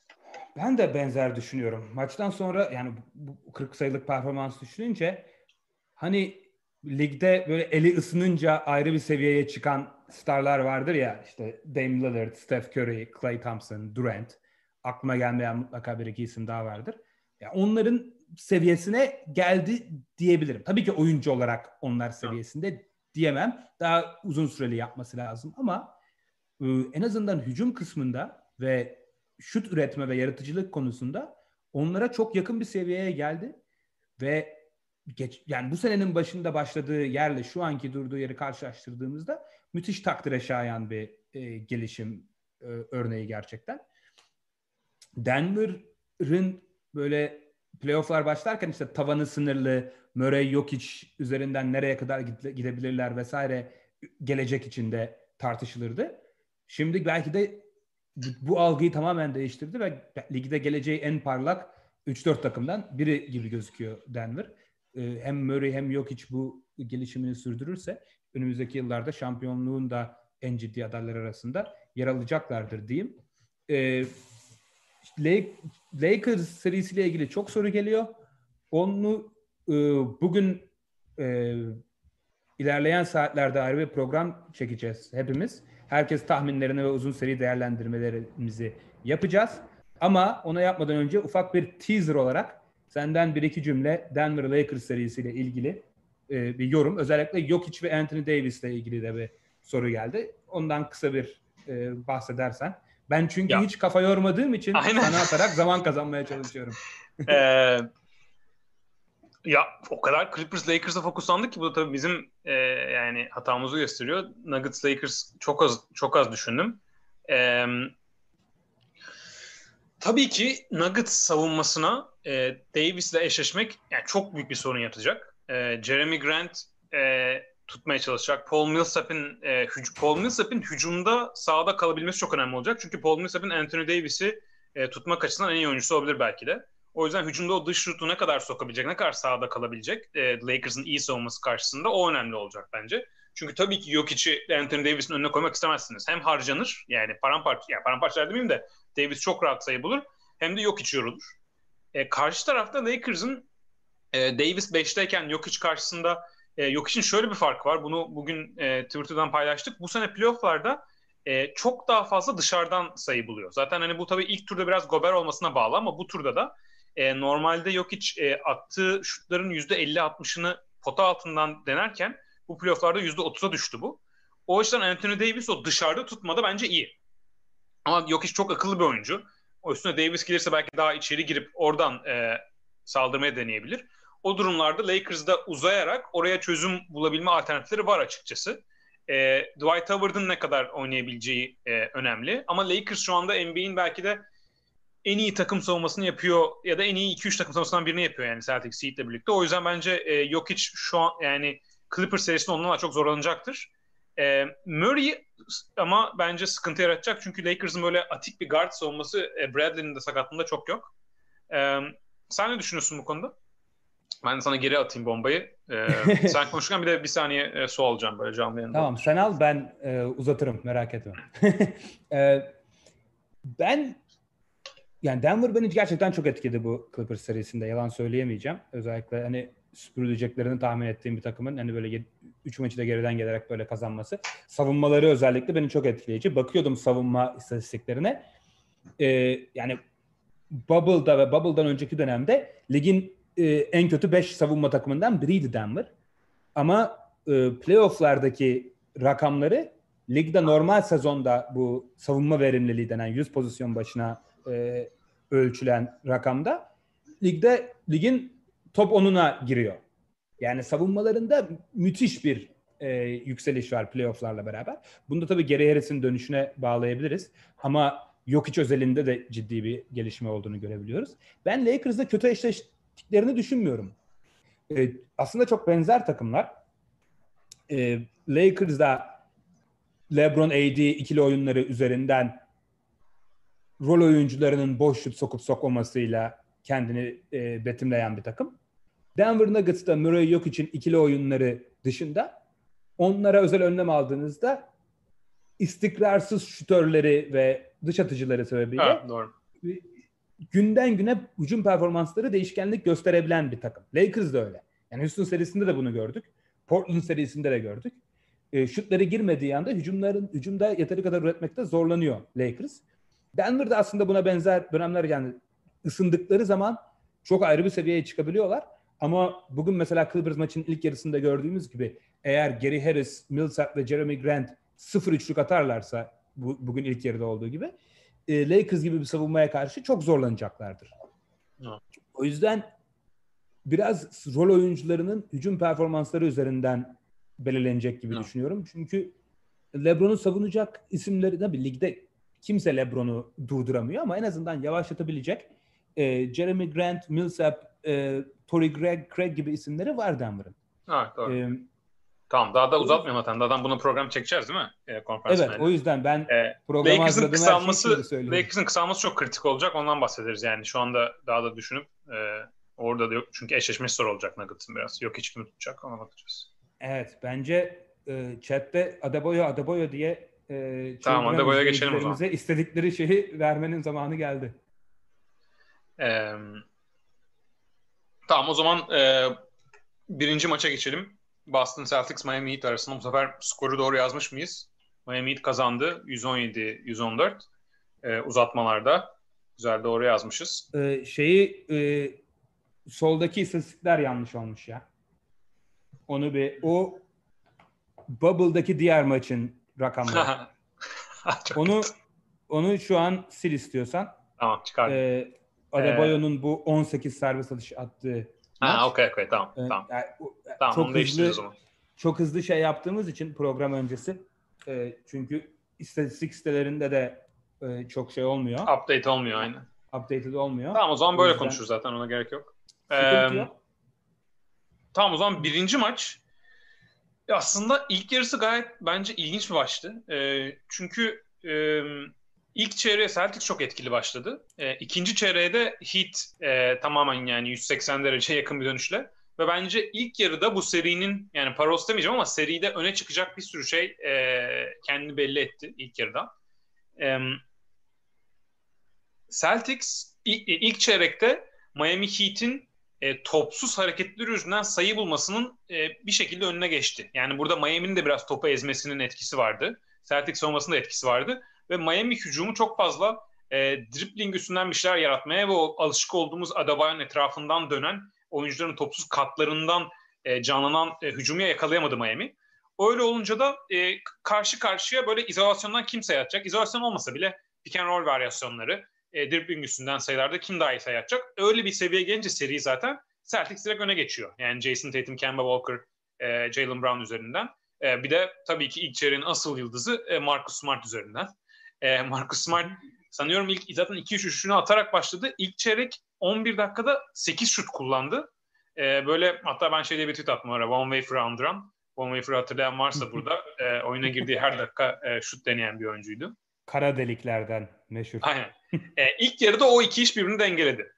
Ben de benzer düşünüyorum. Maçtan sonra yani bu 40 sayılık performans düşününce hani ligde böyle eli ısınınca ayrı bir seviyeye çıkan starlar vardır ya işte Dame Lillard, Steph Curry, Klay Thompson, Durant. Aklıma gelmeyen mutlaka bir iki isim daha vardır. Yani onların seviyesine geldi diyebilirim. Tabii ki oyuncu olarak onlar seviyesinde diyemem. Daha uzun süreli yapması lazım ama e, en azından hücum kısmında ve şut üretme ve yaratıcılık konusunda onlara çok yakın bir seviyeye geldi ve geç, yani bu senenin başında başladığı yerle şu anki durduğu yeri karşılaştırdığımızda müthiş takdire şayan bir e, gelişim e, örneği gerçekten. Denver'ın böyle playofflar başlarken işte tavanı sınırlı, Murray Jokic üzerinden nereye kadar gidebilirler vesaire gelecek içinde tartışılırdı. Şimdi belki de bu algıyı tamamen değiştirdi ve ligde geleceği en parlak 3-4 takımdan biri gibi gözüküyor Denver. Ee, hem Murray hem Jokic bu gelişimini sürdürürse önümüzdeki yıllarda şampiyonluğun da en ciddi adaylar arasında yer alacaklardır diyeyim. Lakers serisiyle ilgili çok soru geliyor. Onu e, bugün e, ilerleyen saatlerde ayrı bir program çekeceğiz hepimiz. Herkes tahminlerini ve uzun seri değerlendirmelerimizi yapacağız. Ama ona yapmadan önce ufak bir teaser olarak senden bir iki cümle Denver Lakers serisiyle ilgili e, bir yorum. Özellikle Jokic ve Anthony Davis ile ilgili de bir soru geldi. Ondan kısa bir e, bahsedersen. Ben çünkü ya. hiç kafa yormadığım için Aynen. sana atarak zaman kazanmaya çalışıyorum. (laughs) ee, ya o kadar Clippers Lakers'a fokuslandık ki bu da tabii bizim e, yani hatamızı gösteriyor. Nuggets Lakers çok az çok az düşündüm. E, tabii ki Nuggets savunmasına e, Davis'le eşleşmek yani çok büyük bir sorun yaratacak. E, Jeremy Grant e, tutmaya çalışacak. Paul Millsap'in e, hüc- Paul Millsap'in hücumda sahada kalabilmesi çok önemli olacak. Çünkü Paul Millsap'in Anthony Davis'i e, tutmak açısından en iyi oyuncusu olabilir belki de. O yüzden hücumda o dış şutu ne kadar sokabilecek, ne kadar sahada kalabilecek e, Lakers'ın iyi savunması karşısında o önemli olacak bence. Çünkü tabii ki Jokic'i Anthony Davis'in önüne koymak istemezsiniz. Hem harcanır yani paramparça, yani paramparça demeyeyim de Davis çok rahat sayı bulur. Hem de Jokic yorulur. E, karşı tarafta Lakers'ın e, Davis 5'teyken Jokic karşısında e, Jokic'in şöyle bir farkı var. Bunu bugün e, Twitter'dan paylaştık. Bu sene playoff'larda e, çok daha fazla dışarıdan sayı buluyor. Zaten hani bu tabii ilk turda biraz Gober olmasına bağlı ama bu turda da e, normalde Jokic e, attığı şutların %50-60'ını pota altından denerken bu playofflarda %30'a düştü bu. O yüzden Anthony Davis o dışarıda tutmada bence iyi. Ama Jokic çok akıllı bir oyuncu. O üstüne Davis gelirse belki daha içeri girip oradan e, saldırmaya deneyebilir. O durumlarda Lakers'da uzayarak oraya çözüm bulabilme alternatifleri var açıkçası. E, Dwight Howard'ın ne kadar oynayabileceği e, önemli. Ama Lakers şu anda NBA'in belki de en iyi takım savunmasını yapıyor ya da en iyi 2-3 takım savunmasından birini yapıyor yani Celtics Heat'le birlikte. O yüzden bence e, Jokic şu an yani Clippers serisinde ondan çok zorlanacaktır. E, Murray ama bence sıkıntı yaratacak çünkü Lakers'ın böyle atik bir guard savunması e, Bradley'nin de sakatlığında çok yok. E, sen ne düşünüyorsun bu konuda? Ben sana geri atayım bombayı. Ee, (laughs) sen konuşurken bir de bir saniye e, su alacağım böyle canlı yayında. Tamam sen al ben e, uzatırım merak etme. (laughs) e, ben yani Denver beni gerçekten çok etkiledi bu Clippers serisinde. Yalan söyleyemeyeceğim. Özellikle hani süpürüleceklerini tahmin ettiğim bir takımın hani böyle 3 maçı da geriden gelerek böyle kazanması. Savunmaları özellikle beni çok etkileyici. Bakıyordum savunma istatistiklerine. Ee, yani Bubble'da ve Bubble'dan önceki dönemde ligin e, en kötü 5 savunma takımından biriydi Denver. Ama e, playoff'lardaki rakamları ligde normal sezonda bu savunma verimliliği denen 100 pozisyon başına e, ölçülen rakamda ligde ligin top 10'una giriyor. Yani savunmalarında müthiş bir e, yükseliş var playofflarla beraber. Bunu da tabii Gary Harris'in dönüşüne bağlayabiliriz. Ama yok hiç özelinde de ciddi bir gelişme olduğunu görebiliyoruz. Ben Lakers'da kötü eşleştiklerini düşünmüyorum. E, aslında çok benzer takımlar. E, Lakers'da LeBron AD ikili oyunları üzerinden rol oyuncularının boş şut sokup sokmamasıyla kendini e, betimleyen bir takım. Denver Nuggets'ta Murray yok için ikili oyunları dışında onlara özel önlem aldığınızda istikrarsız şütörleri ve dış atıcıları sebebiyle ha, doğru. Günden güne hücum performansları değişkenlik gösterebilen bir takım. Lakers da öyle. Yani Houston serisinde de bunu gördük. Portland serisinde de gördük. E, şutları girmediği anda hücumların hücumda yeteri kadar üretmekte zorlanıyor Lakers. Denver'da aslında buna benzer dönemler yani ısındıkları zaman çok ayrı bir seviyeye çıkabiliyorlar. Ama bugün mesela Clippers maçın ilk yarısında gördüğümüz gibi eğer Gary Harris, Millsap ve Jeremy Grant 0 üçlük atarlarsa bu, bugün ilk yarıda olduğu gibi e, Lakers gibi bir savunmaya karşı çok zorlanacaklardır. Evet. O yüzden biraz rol oyuncularının hücum performansları üzerinden belirlenecek gibi evet. düşünüyorum. Çünkü LeBron'u savunacak isimleri tabii ligde kimse LeBron'u durduramıyor ama en azından yavaşlatabilecek e, Jeremy Grant, Millsap, e, Torrey Craig, Craig gibi isimleri var Denver'ın. Evet doğru. E, Tamam daha da uzatmayalım zaten. Daha bunu program çekeceğiz değil mi? E, konferans evet o yüzden ben e, programı Lakers'ın kısalması, Lakers'ın kısalması çok kritik olacak. Ondan bahsederiz yani. Şu anda daha da düşünüp e, orada da yok. Çünkü eşleşmesi zor olacak Nuggets'ın biraz. Yok hiç kimi tutacak ona bakacağız. Evet bence e, chatte Adebayo Adebayo diye e, tamam Adebayo'ya geçelim o zaman. istedikleri şeyi vermenin zamanı geldi. E, tamam o zaman e, birinci maça geçelim. Boston Celtics Miami Heat arasında bu sefer skoru doğru yazmış mıyız? Miami Heat kazandı 117-114 e, uzatmalarda. Güzel doğru yazmışız. Ee, şeyi e, soldaki istatistikler yanlış olmuş ya. Onu bir o Bubble'daki diğer maçın rakamları. (laughs) onu onu şu an sil istiyorsan. Tamam çıkar. Ee, Adebayo'nun ee, bu 18 serbest atış attığı Ha okey okey tamam ee, tamam. Yani, tamam çok hızlı, o zaman. Çok hızlı şey yaptığımız için program öncesi. E, çünkü istatistik sitelerinde de e, çok şey olmuyor. Update olmuyor aynı. Updated olmuyor. Tamam o zaman böyle o konuşuruz zaten ona gerek yok. Ee, tamam o zaman birinci maç aslında ilk yarısı gayet bence ilginç bir maçtı. E, çünkü e, İlk çeyreğe Celtics çok etkili başladı. E, ikinci çeyreğe de Heat e, tamamen yani 180 derece yakın bir dönüşle. Ve bence ilk yarıda bu serinin yani paros demeyeceğim ama seride öne çıkacak bir sürü şey e, kendini belli etti ilk yarıda. E, Celtics ilk, çeyrekte Miami Heat'in e, topsuz hareketleri yüzünden sayı bulmasının e, bir şekilde önüne geçti. Yani burada Miami'nin de biraz topu ezmesinin etkisi vardı. Celtics savunmasının da etkisi vardı ve Miami hücumu çok fazla e, dribbling üstünden bir şeyler yaratmaya ve o alışık olduğumuz Adebayo'nun etrafından dönen oyuncuların topsuz katlarından e, canlanan e, hücumu yakalayamadı Miami. Öyle olunca da e, karşı karşıya böyle izolasyondan kim sayı atacak? İzolasyon olmasa bile pick and roll varyasyonları, e, dribbling üstünden sayılarda kim daha iyi sayı atacak? Öyle bir seviyeye gelince seri zaten Celtics direkt öne geçiyor. Yani Jason Tatum, Kemba Walker, e, Jalen Brown üzerinden. E, bir de tabii ki ilk çeyreğin asıl yıldızı e, Marcus Smart üzerinden. E, Marcus Smart sanıyorum ilk zaten 2-3 şutunu atarak başladı. İlk çeyrek 11 dakikada 8 şut kullandı. E, böyle hatta ben şeyde bir tweet attım ara One Way for Andran. One Way for hatırlayan varsa burada e, oyuna girdiği her dakika e, şut deneyen bir oyuncuydu. Kara deliklerden meşhur. Aynen. e, ilk yarıda o iki iş birbirini dengeledi.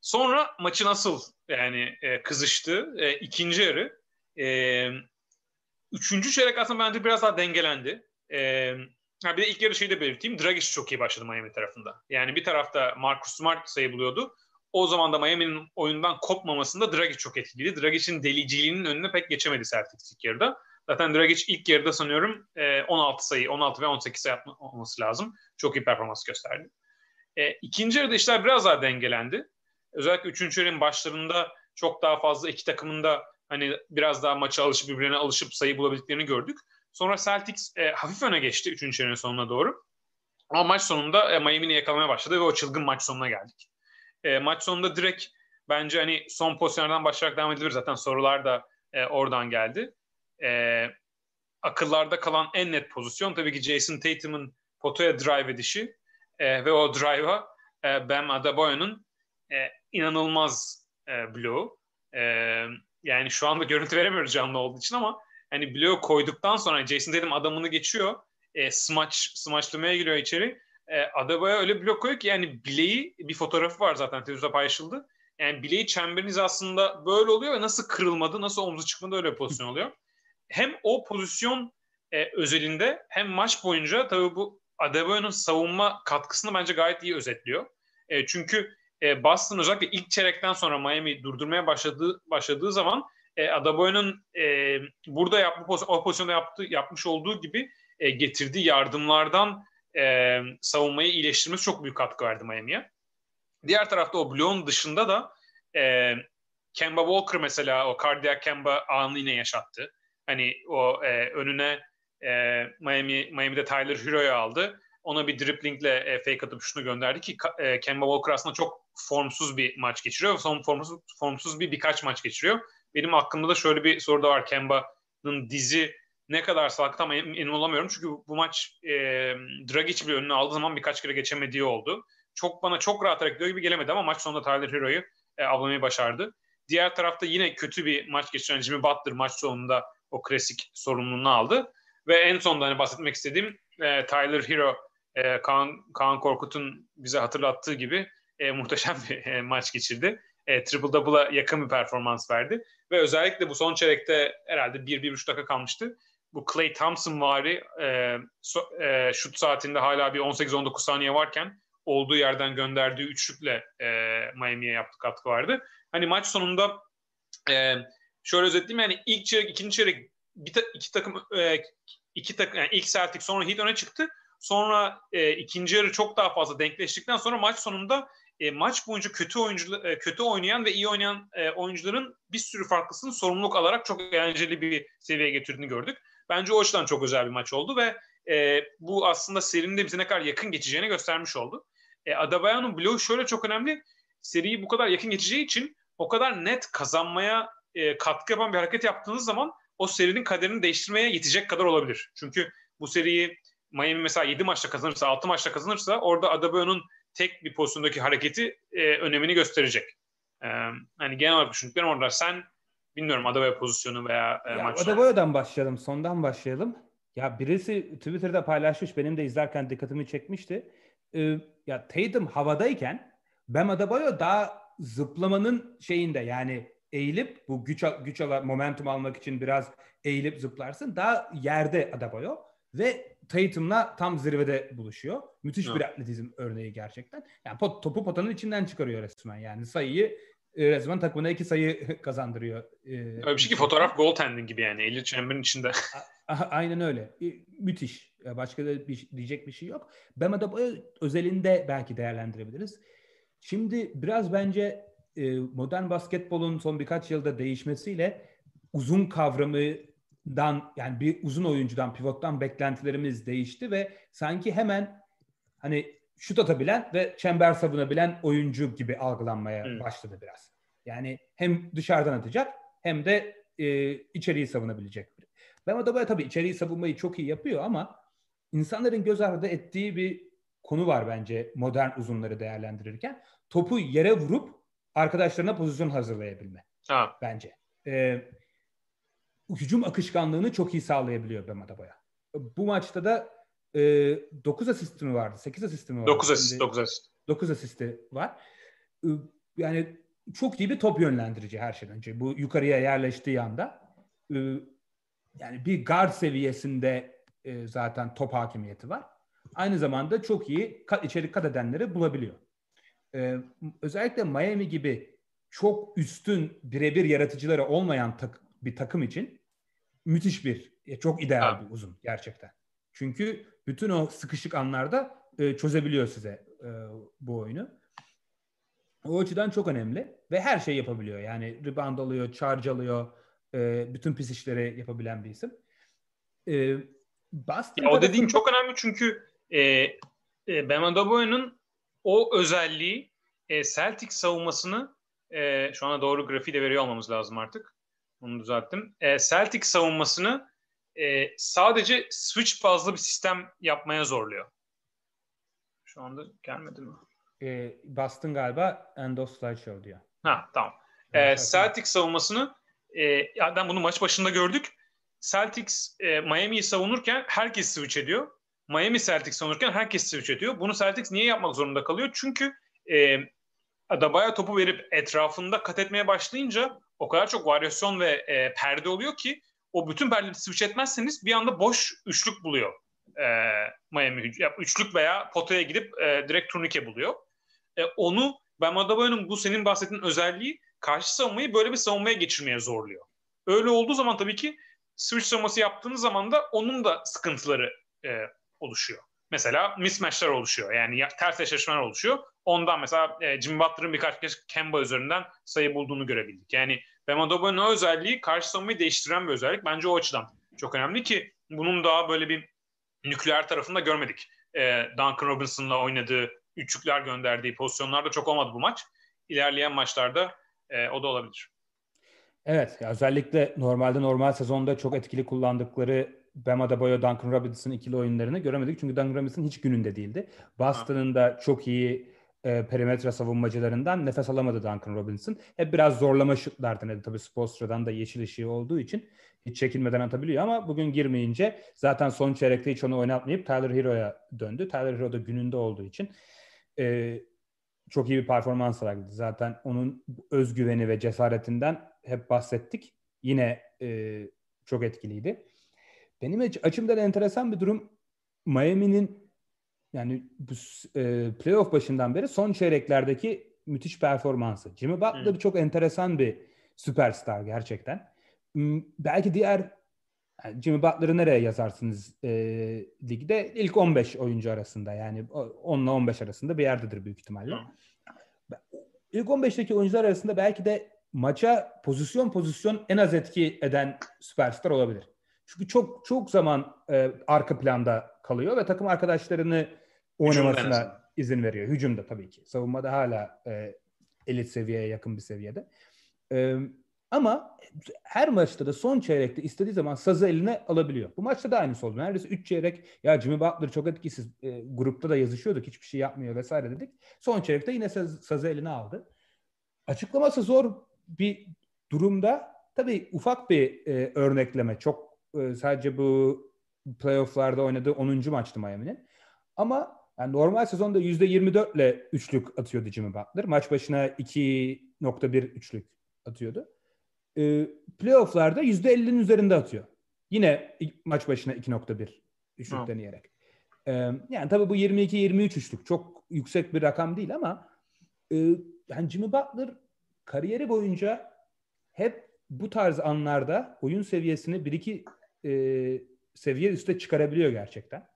Sonra maçı nasıl yani e, kızıştı. E, ikinci yarı. E, üçüncü çeyrek aslında bence biraz daha dengelendi. E, Ha bir de ilk yarı şeyi de belirteyim. Dragic çok iyi başladı Miami tarafında. Yani bir tarafta Marcus Smart sayı buluyordu. O zaman da Miami'nin oyundan kopmamasında Dragic çok etkiliydi. Dragic'in deliciliğinin önüne pek geçemedi Celtics ilk yarıda. Zaten Dragic ilk yarıda sanıyorum 16 sayı, 16 ve 18 sayı olması lazım. Çok iyi performans gösterdi. E, ikinci yarıda işler biraz daha dengelendi. Özellikle üçüncü yarının başlarında çok daha fazla iki takımın da hani biraz daha maça alışıp birbirine alışıp sayı bulabildiklerini gördük. Sonra Celtics e, hafif öne geçti 3. yarının sonuna doğru. Ama maç sonunda e, Miami'ni yakalamaya başladı ve o çılgın maç sonuna geldik. E, maç sonunda direkt bence hani son pozisyonlardan başlayarak devam edilir. Zaten sorular da e, oradan geldi. E, akıllarda kalan en net pozisyon tabii ki Jason Tatum'un potaya drive edişi e, ve o drive'a e, Bam Adebayo'nun e, inanılmaz e, bloğu. E, yani şu anda görüntü veremiyoruz canlı olduğu için ama hani bloğu koyduktan sonra Jason Tatum adamını geçiyor. E, smaç, smaçlamaya giriyor içeri. E, Adebayo öyle blok koyuyor ki yani bileği bir fotoğrafı var zaten Twitter'da paylaşıldı. Yani bileği çemberiniz aslında böyle oluyor ve nasıl kırılmadı, nasıl omzu çıkmadı öyle bir pozisyon oluyor. Hem o pozisyon e, özelinde hem maç boyunca tabii bu Adebayo'nun savunma katkısını bence gayet iyi özetliyor. E, çünkü e, Boston özellikle ilk çeyrekten sonra Miami durdurmaya başladığı başladığı zaman e, Adebayo'nun e, burada yaptığı o pozisyonda yaptığı yapmış olduğu gibi e, getirdiği yardımlardan e, savunmayı iyileştirmesi çok büyük katkı verdi Miami'ye. Diğer tarafta o bloğun dışında da e, Kemba Walker mesela o cardiac Kemba anını yine yaşattı. Hani o e, önüne e, Miami Miami'de Tyler Hero'yu aldı. Ona bir driplingle e, fake atıp şunu gönderdi ki e, Kemba Walker aslında çok formsuz bir maç geçiriyor. Son formsuz, formsuz bir birkaç maç geçiriyor. Benim aklımda da şöyle bir soru da var. Kemba'nın dizi ne kadar sağlıklı ama emin olamıyorum. Çünkü bu maç e, Dragic bir önüne aldığı zaman birkaç kere geçemediği oldu. Çok bana çok rahat hareket ediyor gibi gelemedi ama maç sonunda Tyler Hero'yu e, avlamayı başardı. Diğer tarafta yine kötü bir maç geçiren Jimmy Butler maç sonunda o klasik sorumluluğunu aldı. Ve en sonunda hani bahsetmek istediğim e, Tyler Hero, e, Kaan, Kaan Korkut'un bize hatırlattığı gibi e, muhteşem bir e, maç geçirdi. E, triple double'a yakın bir performans verdi. Ve özellikle bu son çeyrekte herhalde 1-1,5 dakika kalmıştı. Bu Clay Thompson vari e, so, e, şut saatinde hala bir 18-19 saniye varken olduğu yerden gönderdiği üçlükle e, Miami'ye yaptığı katkı vardı. Hani maç sonunda e, şöyle özetleyeyim yani ilk çeyrek, ikinci çeyrek bir ta, iki takım e, iki takım yani ilk Celtic sonra Heat öne çıktı. Sonra e, ikinci yarı çok daha fazla denkleştikten sonra maç sonunda e, maç boyunca kötü oyuncu e, kötü oynayan ve iyi oynayan e, oyuncuların bir sürü farklısını sorumluluk alarak çok eğlenceli bir seviyeye getirdiğini gördük. Bence o açıdan çok özel bir maç oldu ve e, bu aslında serinin de bize ne kadar yakın geçeceğini göstermiş oldu. E, Adebayo'nun bloğu şöyle çok önemli. Seriyi bu kadar yakın geçeceği için o kadar net kazanmaya e, katkı yapan bir hareket yaptığınız zaman o serinin kaderini değiştirmeye yetecek kadar olabilir. Çünkü bu seriyi Miami mesela 7 maçta kazanırsa, 6 maçta kazanırsa orada Adebayo'nun tek bir pozisyondaki hareketi e, önemini gösterecek. E, hani genel olarak düşündüklerim orada. Sen bilmiyorum Adebayo pozisyonu veya e, maçta. Adebayo'dan başlayalım, sondan başlayalım. Ya birisi Twitter'da paylaşmış, benim de izlerken dikkatimi çekmişti. Ee, ya Tatum havadayken Bam Adebayo daha zıplamanın şeyinde yani eğilip bu güç güç ala, momentum almak için biraz eğilip zıplarsın. Daha yerde Adebayo ve Tatum'la tam zirvede buluşuyor. Müthiş evet. bir atletizm örneği gerçekten. Yani pot, topu potanın içinden çıkarıyor resmen. Yani sayıyı e, resmen takımına iki sayı (laughs) kazandırıyor. Ee, öyle bir şey ki fotoğraf goaltending gibi yani. Eli çemberin içinde. (laughs) Aynen öyle. Müthiş. Başka da bir, diyecek bir şey yok. Bam Adebayo özelinde belki değerlendirebiliriz. Şimdi biraz bence e, modern basketbolun son birkaç yılda değişmesiyle uzun kavramından yani bir uzun oyuncudan pivottan beklentilerimiz değişti ve sanki hemen hani şut atabilen ve çember savunabilen oyuncu gibi algılanmaya hmm. başladı biraz. Yani hem dışarıdan atacak hem de e, içeriği savunabilecek biri. Bam Adebayo tabii içeriği savunmayı çok iyi yapıyor ama insanların göz ardı ettiği bir konu var bence modern uzunları değerlendirirken. Topu yere vurup arkadaşlarına pozisyon hazırlayabilme. Ha. Bence. Ee, hücum akışkanlığını çok iyi sağlayabiliyor Bam Adebayo. Bu maçta da e, 9 asisti mi vardı? 8 asisti mi vardı? 9 asist. 9 asist. 9 asisti var. Ee, yani çok iyi bir top yönlendirici her şeyden önce. Bu yukarıya yerleştiği anda e, yani bir guard seviyesinde e, zaten top hakimiyeti var. Aynı zamanda çok iyi kat, içerik kat edenleri bulabiliyor e, özellikle Miami gibi çok üstün birebir yaratıcıları olmayan tak, bir takım için müthiş bir, e, çok ideal ha. bir uzun gerçekten. Çünkü bütün o sıkışık anlarda e, çözebiliyor size e, bu oyunu. O açıdan çok önemli ve her şey yapabiliyor. Yani rebound alıyor, charge alıyor, e, bütün pis işleri yapabilen bir isim. E, Boston ya o dediğin çok önemli çünkü e, e, Bam Adebayo'nun o özelliği e, Celtic savunmasını e, şu ana doğru grafiği de veriyor olmamız lazım artık. Onu düzelttim. E, Celtic savunmasını e, sadece switch bazlı bir sistem yapmaya zorluyor. Şu anda gelmedi mi? E, bastın galiba end of slideshow diyor. Ha tamam. E, Celtic savunmasını e, yani bunu maç başında gördük. Celtics e, Miami'yi savunurken herkes switch ediyor. Miami Celtics savunurken herkes switch ediyor. Bunu Celtics niye yapmak zorunda kalıyor? Çünkü e, Adabaya topu verip etrafında kat etmeye başlayınca o kadar çok varyasyon ve e, perde oluyor ki o bütün perdeleri switch etmezseniz bir anda boş üçlük buluyor e, Miami. Üçlük veya potaya gidip e, direkt turnike buluyor. E, onu ben Adebayo'nun bu senin bahsettiğin özelliği karşı savunmayı böyle bir savunmaya geçirmeye zorluyor. Öyle olduğu zaman tabii ki switch savunması yaptığınız zaman da onun da sıkıntıları e, oluşuyor. Mesela mismatchler oluşuyor. Yani ters eşleşmeler oluşuyor. Ondan mesela e, Jimmy Butler'ın birkaç kez Kemba üzerinden sayı bulduğunu görebildik. Yani Bam Adebayo'nun özelliği karşı savunmayı değiştiren bir özellik. Bence o açıdan çok önemli ki bunun daha böyle bir nükleer tarafında görmedik. E, Duncan Robinson'la oynadığı, üçlükler gönderdiği pozisyonlarda çok olmadı bu maç. İlerleyen maçlarda e, o da olabilir. Evet, özellikle normalde normal sezonda çok etkili kullandıkları Bam Adebayo, Duncan Robinson ikili oyunlarını göremedik. Çünkü Duncan Robinson hiç gününde değildi. Boston'ın da çok iyi e, perimetre savunmacılarından nefes alamadı Duncan Robinson. Hep biraz zorlama şutlar denedi. Tabii Spoelstra'dan da yeşil ışığı olduğu için hiç çekinmeden atabiliyor ama bugün girmeyince zaten son çeyrekte hiç onu oynatmayıp Tyler Hero'ya döndü. Tyler Hero da gününde olduğu için e, çok iyi bir performans sergiledi. Zaten onun özgüveni ve cesaretinden hep bahsettik. Yine e, çok etkiliydi. Benim açımdan enteresan bir durum Miami'nin yani bu e, playoff başından beri son çeyreklerdeki müthiş performansı. Jimmy Butler hmm. çok enteresan bir süperstar gerçekten. Hmm, belki diğer yani Jimmy Butler'ı nereye yazarsınız e, ligde? İlk 15 oyuncu arasında yani 10 ile 15 arasında bir yerdedir büyük ihtimalle. Hmm. İlk 15'teki oyuncular arasında belki de maça pozisyon pozisyon en az etki eden süperstar olabilir. Çünkü çok çok zaman e, arka planda kalıyor ve takım arkadaşlarını oynamasına izin veriyor. Hücumda tabii ki. Savunmada hala e, elit seviyeye yakın bir seviyede. E, ama her maçta da son çeyrekte istediği zaman sazı eline alabiliyor. Bu maçta da aynısı oldu. Neredeyse 3 çeyrek ya Jimmy Butler çok etkisiz. E, grupta da yazışıyorduk. Hiçbir şey yapmıyor vesaire dedik. Son çeyrekte yine saz, sazı eline aldı. Açıklaması zor bir durumda tabii ufak bir e, örnekleme. Çok e, sadece bu playofflarda oynadığı 10. maçtı Miami'nin. Ama yani normal sezonda %24 ile üçlük atıyordu Jimmy Butler. Maç başına 2.1 üçlük atıyordu. E, playofflarda %50'nin üzerinde atıyor. Yine maç başına 2.1 üçlük ha. deneyerek. E, yani tabii bu 22-23 üçlük çok yüksek bir rakam değil ama e, yani Jimmy Butler kariyeri boyunca hep bu tarz anlarda oyun seviyesini bir iki e, seviye üste çıkarabiliyor gerçekten.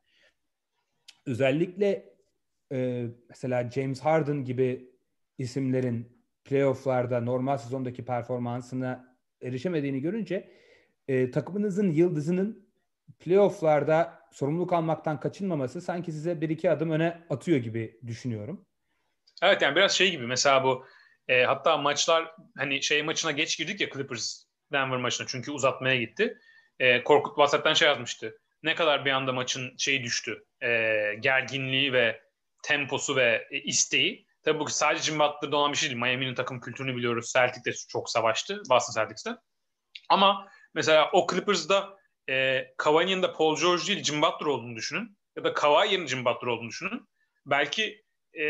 Özellikle e, mesela James Harden gibi isimlerin playofflarda normal sezondaki performansına erişemediğini görünce e, takımınızın yıldızının playofflarda sorumluluk almaktan kaçınmaması sanki size bir iki adım öne atıyor gibi düşünüyorum. Evet yani biraz şey gibi mesela bu e, hatta maçlar hani şey maçına geç girdik ya Clippers Denver maçına çünkü uzatmaya gitti. E, Korkut WhatsApp'tan şey yazmıştı. Ne kadar bir anda maçın şeyi düştü. E, gerginliği ve temposu ve e, isteği. Tabii bu sadece Jimmy Butler'da olan bir şey değil. Miami'nin takım kültürünü biliyoruz. Celtic de çok savaştı. Boston Celtics'te. Ama mesela o Clippers'da e, Kawhi'nin yanında Paul George değil Jimmy Butler olduğunu düşünün. Ya da Kawhi yerine Jimmy Butler olduğunu düşünün. Belki e,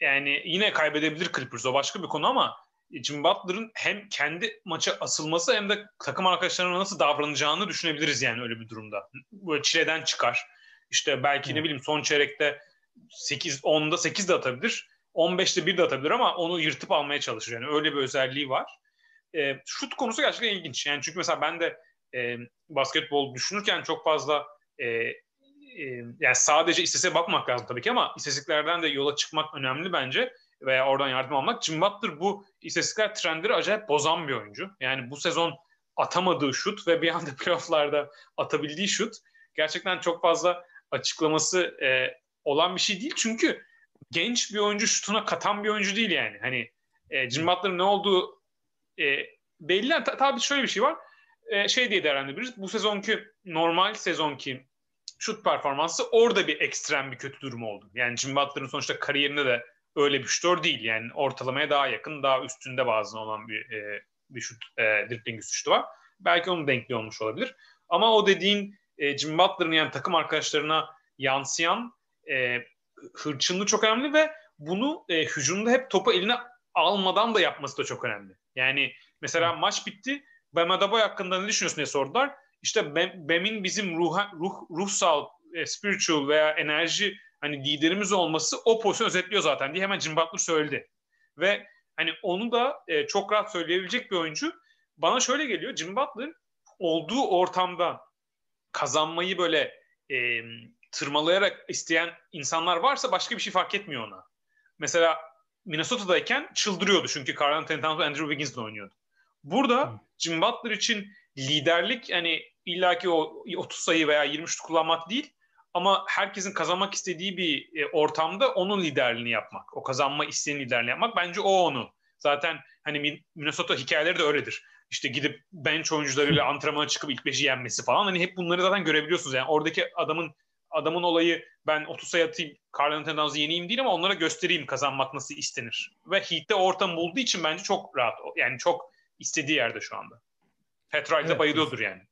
yani yine kaybedebilir Clippers o başka bir konu ama Jimmy Butler'ın hem kendi maça asılması hem de takım arkadaşlarına nasıl davranacağını düşünebiliriz yani öyle bir durumda. Böyle çileden çıkar. İşte belki ne bileyim son çeyrekte 8 10'da 8 de atabilir. 15'te 1 de atabilir ama onu yırtıp almaya çalışır. Yani öyle bir özelliği var. E, şut konusu gerçekten ilginç. Yani çünkü mesela ben de e, basketbol düşünürken çok fazla e, e, yani sadece istese bakmak lazım tabii ki ama istatistiklerden de yola çıkmak önemli bence veya oradan yardım almak. Jim Butler bu istatistikler trendleri acayip bozan bir oyuncu. Yani bu sezon atamadığı şut ve bir anda (laughs) playofflarda atabildiği şut gerçekten çok fazla açıklaması e, olan bir şey değil. Çünkü genç bir oyuncu şutuna katan bir oyuncu değil yani. Hani e, Jim Butler'ın ne olduğu e, belli. Tabii şöyle bir şey var. E, şey diye değerlendirebiliriz. Bu sezonki normal sezonki şut performansı orada bir ekstrem bir kötü durum oldu. Yani Jim Butler'ın sonuçta kariyerinde de öyle bir şutör değil. Yani ortalamaya daha yakın, daha üstünde bazen olan bir e, bir şut, e, dribbling şutu var. Belki onun denkli olmuş olabilir. Ama o dediğin e, Jim Butler'ın yani takım arkadaşlarına yansıyan e, hırçınlığı çok önemli ve bunu e, hücumda hep topu eline almadan da yapması da çok önemli. Yani mesela Hı. maç bitti. Bam Adebayo hakkında ne düşünüyorsun diye sordular. İşte Bam'in bizim ruh, ruh, ruhsal, e, spiritual veya enerji hani liderimiz olması o pozisyon özetliyor zaten diye hemen Jim Butler söyledi. Ve hani onu da e, çok rahat söyleyebilecek bir oyuncu. Bana şöyle geliyor. Jim Butler olduğu ortamda kazanmayı böyle e, tırmalayarak isteyen insanlar varsa başka bir şey fark etmiyor ona. Mesela Minnesota'dayken çıldırıyordu çünkü Carl Anthony Towns Andrew Wiggins'le oynuyordu. Burada. Jim Butler için liderlik hani illaki o 30 sayı veya 20 şut kullanmak değil ama herkesin kazanmak istediği bir e, ortamda onun liderliğini yapmak. O kazanma isteyen liderliğini yapmak. Bence o onu. Zaten hani Minnesota hikayeleri de öyledir. İşte gidip bench oyuncularıyla (laughs) antrenmana çıkıp ilk beşi yenmesi falan. Hani hep bunları zaten görebiliyorsunuz. Yani oradaki adamın adamın olayı ben 30 sayı atayım, Carl Anthony yeneyim değil ama onlara göstereyim kazanmak nasıl istenir. Ve Heat'te ortam bulduğu için bence çok rahat. Yani çok istediği yerde şu anda. Petral'de evet, bayılıyordur yani.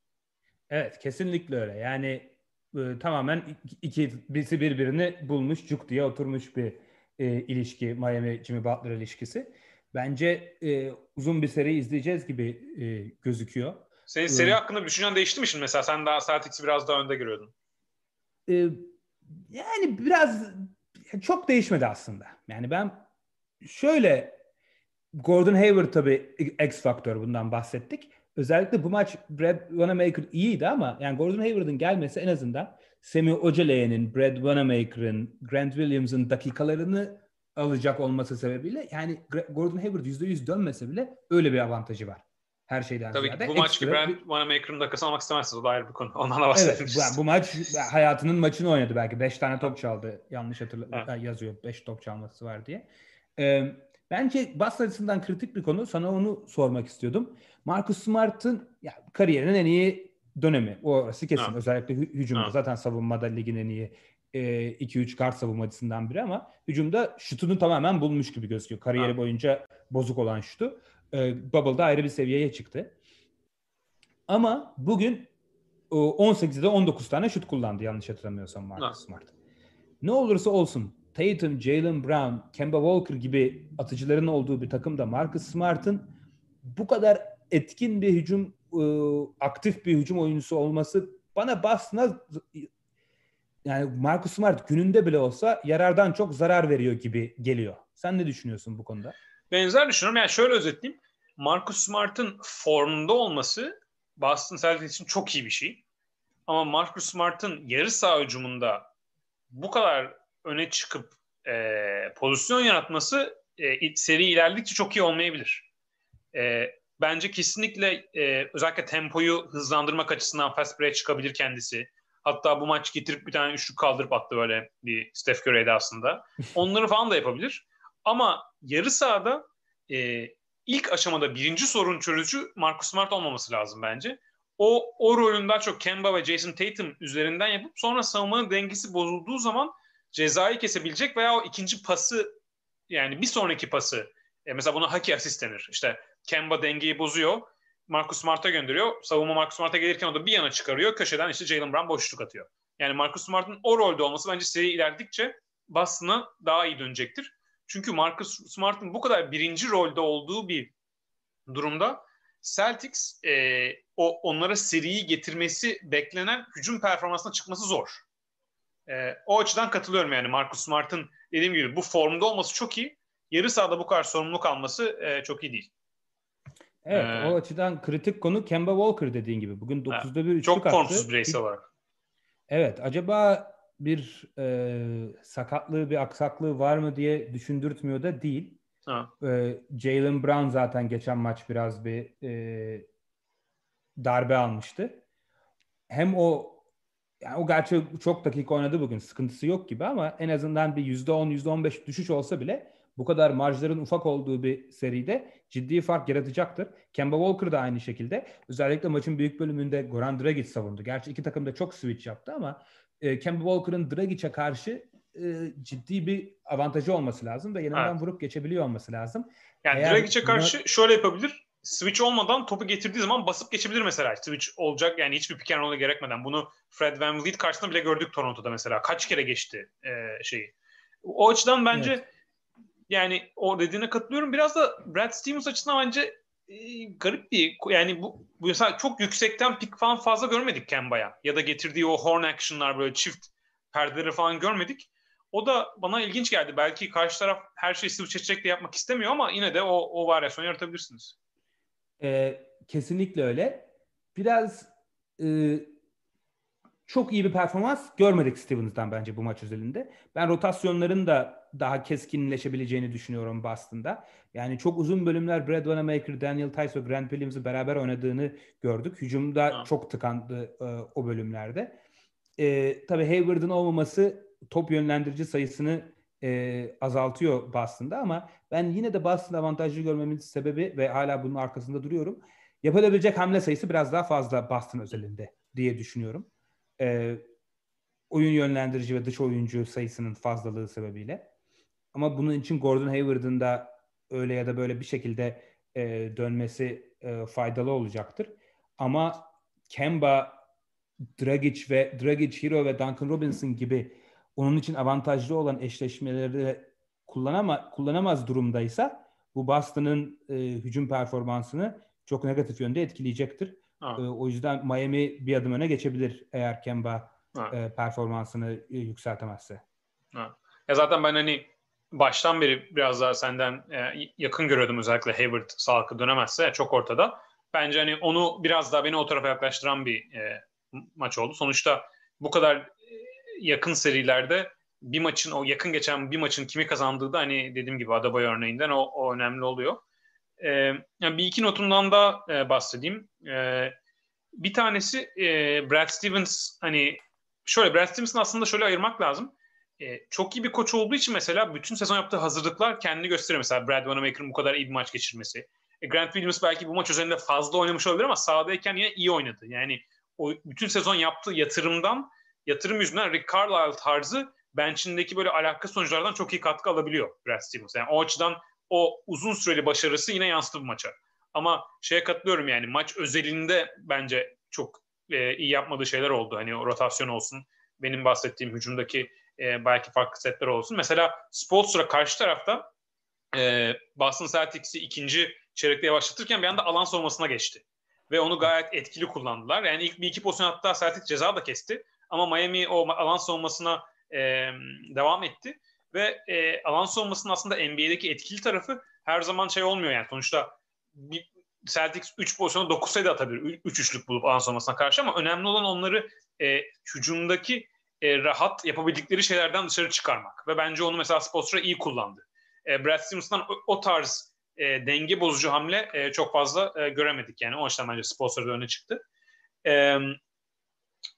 Evet kesinlikle öyle. Yani e, tamamen iki, birisi birbirini bulmuş, cuk diye oturmuş bir e, ilişki. Miami Jimmy Butler ilişkisi. Bence e, uzun bir seri izleyeceğiz gibi e, gözüküyor. Senin seri ee, hakkında bir düşüncen değişti mi şimdi mesela? Sen daha Celtics'i biraz daha önde görüyordun. E, yani biraz çok değişmedi aslında. Yani ben şöyle Gordon Hayward tabii X faktör bundan bahsettik. Özellikle bu maç Brad Wanamaker iyiydi ama yani Gordon Hayward'ın gelmesi en azından Semi Ojale'nin, Brad Wanamaker'ın, Grant Williams'ın dakikalarını alacak olması sebebiyle yani Gordon Hayward %100 dönmese bile öyle bir avantajı var. Her şeyden Tabii ziyade. bu maç gibi bir... Wanamaker'ın dakikası almak istemezsiniz. O da ayrı bir konu. (laughs) Ondan da. Evet, bu, maç hayatının maçını oynadı belki. 5 tane top çaldı. Yanlış hatırlıyorum. Yazıyor. 5 top çalması var diye. Ee, bence bas açısından kritik bir konu. Sana onu sormak istiyordum. Marcus Smart'ın ya, kariyerinin en iyi dönemi. O orası kesin. Ha. Özellikle hü- hücumda. Ha. Zaten savunmada ligin en iyi 2-3 e, kart savunmacısından biri ama hücumda şutunu tamamen bulmuş gibi gözüküyor. Kariyeri ha. boyunca bozuk olan şutu. E, Bubble'da ayrı bir seviyeye çıktı. Ama bugün 18'de 19 tane şut kullandı yanlış hatırlamıyorsam Marcus ha. Smart. Ne olursa olsun Tatum, Jalen Brown, Kemba Walker gibi atıcıların olduğu bir takımda Marcus Smart'ın bu kadar etkin bir hücum, e, aktif bir hücum oyuncusu olması bana Boston'a yani Marcus Smart gününde bile olsa yarardan çok zarar veriyor gibi geliyor. Sen ne düşünüyorsun bu konuda? Benzer düşünüyorum. Yani şöyle özetleyeyim. Marcus Smart'ın formda olması Boston Celtics için çok iyi bir şey. Ama Marcus Smart'ın yarı saha hücumunda bu kadar öne çıkıp e, pozisyon yaratması e, seri ilerledikçe çok iyi olmayabilir. E, bence kesinlikle e, özellikle tempoyu hızlandırmak açısından fast break çıkabilir kendisi. Hatta bu maç getirip bir tane üçlük kaldırıp attı böyle bir Steph Curry'de aslında. (laughs) Onları falan da yapabilir. Ama yarı sahada e, ilk aşamada birinci sorun çözücü Marcus Smart olmaması lazım bence. O, o rolün daha çok Kemba ve Jason Tatum üzerinden yapıp sonra savunmanın dengesi bozulduğu zaman cezayı kesebilecek veya o ikinci pası yani bir sonraki pası e, mesela buna haki asist denir. İşte Kemba dengeyi bozuyor. Marcus Smart'a gönderiyor. Savunma Marcus Smart'a gelirken o da bir yana çıkarıyor. Köşeden işte Jalen Brown boşluk atıyor. Yani Marcus Smart'ın o rolde olması bence seri ilerledikçe Boston'a daha iyi dönecektir. Çünkü Marcus Smart'ın bu kadar birinci rolde olduğu bir durumda Celtics e, o onlara seriyi getirmesi beklenen hücum performansına çıkması zor. E, o açıdan katılıyorum yani Marcus Smart'ın dediğim gibi bu formda olması çok iyi. Yarı sahada bu kadar sorumluluk alması e, çok iyi değil. Evet ee, o açıdan kritik konu Kemba Walker dediğin gibi. Bugün 9'da bir üçlük Çok formsuz bireysel olarak. Evet acaba bir e, sakatlığı bir aksaklığı var mı diye düşündürtmüyor da değil. E, Jalen Brown zaten geçen maç biraz bir e, darbe almıştı. Hem o yani o gerçi çok dakika oynadı bugün. Sıkıntısı yok gibi ama en azından bir %10, %15 düşüş olsa bile bu kadar marjların ufak olduğu bir seride ciddi fark yaratacaktır. Kemba Walker da aynı şekilde. Özellikle maçın büyük bölümünde Goran Dragic savundu. Gerçi iki takım da çok switch yaptı ama e, Kemba Walker'ın Dragic'e karşı e, ciddi bir avantajı olması lazım ve yanından evet. vurup geçebiliyor olması lazım. Yani Dragic'e karşı buna... şöyle yapabilir. Switch olmadan topu getirdiği zaman basıp geçebilir mesela. Switch olacak yani hiçbir pick and roll'a gerekmeden. Bunu Fred Van Vliet karşısında bile gördük Toronto'da mesela. Kaç kere geçti e, şeyi. O açıdan bence evet. Yani o dediğine katılıyorum. Biraz da Brad Stevens açısından bence e, garip bir yani bu, bu mesela çok yüksekten pick falan fazla görmedik Kemba'ya. Ya da getirdiği o horn action'lar böyle çift perdeleri falan görmedik. O da bana ilginç geldi. Belki karşı taraf her şeyi switch edecek de yapmak istemiyor ama yine de o, o varyasyon yaratabilirsiniz. Ee, kesinlikle öyle. Biraz e, çok iyi bir performans görmedik Stevens'dan bence bu maç özelinde. Ben rotasyonların da daha keskinleşebileceğini düşünüyorum Boston'da. Yani çok uzun bölümler Brad Wanamaker, Daniel Tice ve Grant Williams'ı beraber oynadığını gördük. Hücumda ha. çok tıkandı e, o bölümlerde. E, tabii Hayward'ın olmaması top yönlendirici sayısını e, azaltıyor Boston'da ama ben yine de Boston avantajlı görmemin sebebi ve hala bunun arkasında duruyorum. Yapılabilecek hamle sayısı biraz daha fazla Boston özelinde diye düşünüyorum. E, oyun yönlendirici ve dış oyuncu sayısının fazlalığı sebebiyle. Ama bunun için Gordon Hayward'ın da öyle ya da böyle bir şekilde e, dönmesi e, faydalı olacaktır. Ama Kemba, Dragic ve Dragic, Hero ve Duncan Robinson gibi onun için avantajlı olan eşleşmeleri kullanama, kullanamaz durumdaysa bu Boston'ın e, hücum performansını çok negatif yönde etkileyecektir. E, o yüzden Miami bir adım öne geçebilir eğer Kemba e, performansını e, yükseltemezse. Ha. Ya zaten ben hani baştan beri biraz daha senden e, yakın görüyordum özellikle Hayward sağlıklı dönemezse çok ortada. Bence hani onu biraz daha beni o tarafa yaklaştıran bir e, maç oldu. Sonuçta bu kadar yakın serilerde bir maçın o yakın geçen bir maçın kimi kazandığı da hani dediğim gibi Adaboy örneğinden o, o önemli oluyor. Ee, yani bir iki notumdan da e, bahsedeyim. Ee, bir tanesi e, Brad Stevens hani şöyle Brad Stevens'ın aslında şöyle ayırmak lazım. E, çok iyi bir koç olduğu için mesela bütün sezon yaptığı hazırlıklar kendini gösteriyor. Mesela Brad Wanamaker'ın bu kadar iyi bir maç geçirmesi. E, Grant Williams belki bu maç üzerinde fazla oynamış olabilir ama sahadayken yine iyi oynadı. Yani o bütün sezon yaptığı yatırımdan yatırım yüzünden Rick Carlisle tarzı bench'indeki böyle alaka sonuçlardan çok iyi katkı alabiliyor Brad Stevens. Yani o açıdan o uzun süreli başarısı yine yansıdı bu maça. Ama şeye katılıyorum yani maç özelinde bence çok e, iyi yapmadığı şeyler oldu. Hani o rotasyon olsun, benim bahsettiğim hücumdaki e, belki farklı setler olsun. Mesela Spolstra karşı tarafta e, Boston Celtics'i ikinci çeyrekte yavaşlatırken bir anda alan savunmasına geçti. Ve onu gayet etkili kullandılar. Yani ilk bir iki pozisyon hatta Celtics ceza da kesti. Ama Miami o alan savunmasına e, devam etti. Ve e, alan savunmasının aslında NBA'deki etkili tarafı her zaman şey olmuyor yani. Sonuçta bir, Celtics 3 pozisyonu 9 sayı da atabilir. 3 üçlük bulup alan savunmasına karşı ama önemli olan onları e, hücumdaki e, rahat yapabildikleri şeylerden dışarı çıkarmak. Ve bence onu mesela Spoelstra iyi kullandı. E, Brad Stevens'tan o, o tarz e, denge bozucu hamle e, çok fazla e, göremedik. Yani o açıdan bence Spoelstra öne çıktı. E,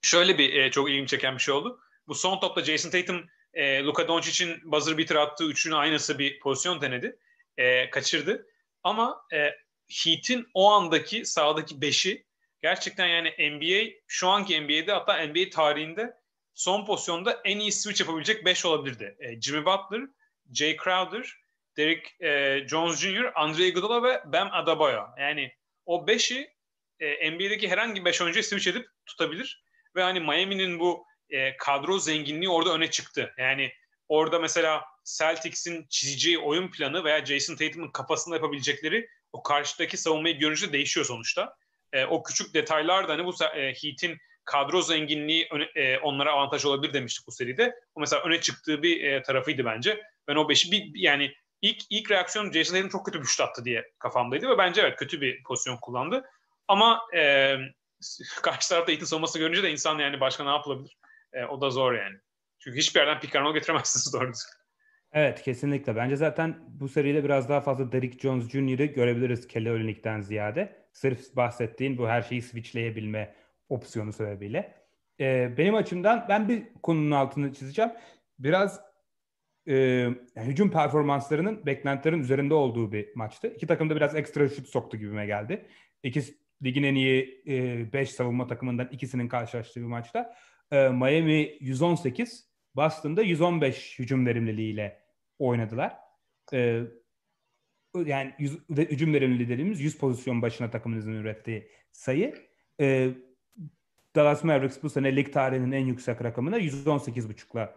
şöyle bir e, çok ilgimi çeken bir şey oldu. Bu son topta Jason Tatum e, Luka Doncic'in buzzer beater attığı üçünü aynısı bir pozisyon denedi. E, kaçırdı. Ama e, Heat'in o andaki sahadaki beşi gerçekten yani NBA şu anki NBA'de hatta NBA tarihinde son pozisyonda en iyi switch yapabilecek 5 olabilirdi. E, Jimmy Butler, Jay Crowder, Derek e, Jones Jr., Andre Iguodala ve Bam Adebayo. Yani o 5'i e, NBA'deki herhangi 5 oyuncuyu switch edip tutabilir ve hani Miami'nin bu e, kadro zenginliği orada öne çıktı. Yani orada mesela Celtics'in çizeceği oyun planı veya Jason Tatum'un kafasında yapabilecekleri o karşıdaki savunmayı görünce değişiyor sonuçta. E, o küçük detaylar da hani bu e, Heat'in kadro zenginliği öne, e, onlara avantaj olabilir demiştik bu seride. O mesela öne çıktığı bir e, tarafıydı bence. Ben o beşi bir yani ilk ilk reaksiyon Jason Tatum çok kötü bir şut attı diye kafamdaydı ve bence evet kötü bir pozisyon kullandı. Ama e, (laughs) karşı tarafta Eaton savunması görünce de insan yani başka ne yapılabilir? E, o da zor yani. Çünkü hiçbir yerden pick and getiremezsiniz (laughs) doğru Evet kesinlikle. Bence zaten bu seride biraz daha fazla Derrick Jones Jr.'ı görebiliriz Kelly Olynyk'ten ziyade. Sırf bahsettiğin bu her şeyi switchleyebilme opsiyonu sebebiyle. e, benim açımdan ben bir konunun altını çizeceğim. Biraz e, hücum performanslarının beklentilerin üzerinde olduğu bir maçtı. İki takım da biraz ekstra şut soktu gibime geldi. İki ligin en iyi 5 e, savunma takımından ikisinin karşılaştığı bir maçta. E, Miami 118, Boston'da 115 hücum verimliliğiyle oynadılar. E, yani yüz, hücum verimliliği dediğimiz 100 pozisyon başına takımınızın ürettiği sayı. E, Dallas Mavericks bu sene lig tarihinin en yüksek rakamına 118.5'la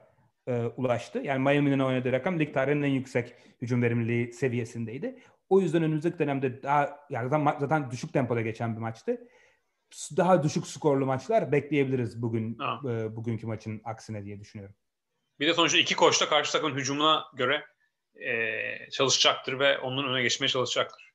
e, ulaştı. Yani Miami'nin oynadığı rakam lig tarihinin en yüksek hücum verimliliği seviyesindeydi. O yüzden önümüzdeki dönemde daha yani zaten, zaten düşük tempoda geçen bir maçtı. Daha düşük skorlu maçlar bekleyebiliriz bugün e, bugünkü maçın aksine diye düşünüyorum. Bir de sonuçta iki koç da karşı takımın hücumuna göre e, çalışacaktır ve onun öne geçmeye çalışacaktır.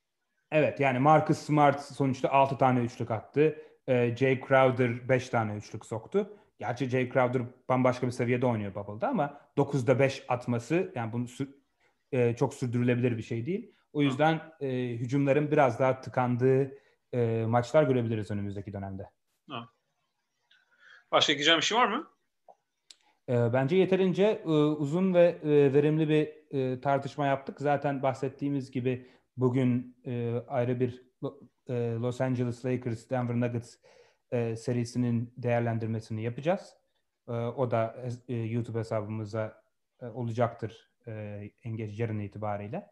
Evet yani Marcus Smart sonuçta 6 tane üçlük attı. E, Jay Crowder 5 tane üçlük soktu. Gerçi Jay Crowder bambaşka bir seviyede oynuyor Bubble'da ama 9'da 5 atması yani bunu e, çok sürdürülebilir bir şey değil. O yüzden e, hücumların biraz daha tıkandığı e, maçlar görebiliriz önümüzdeki dönemde. Ha. Başka ekleyeceğim bir şey var mı? E, bence yeterince e, uzun ve e, verimli bir e, tartışma yaptık. Zaten bahsettiğimiz gibi bugün e, ayrı bir Los Angeles Lakers Denver Nuggets e, serisinin değerlendirmesini yapacağız. E, o da e, YouTube hesabımıza e, olacaktır e, en geç yarın itibariyle.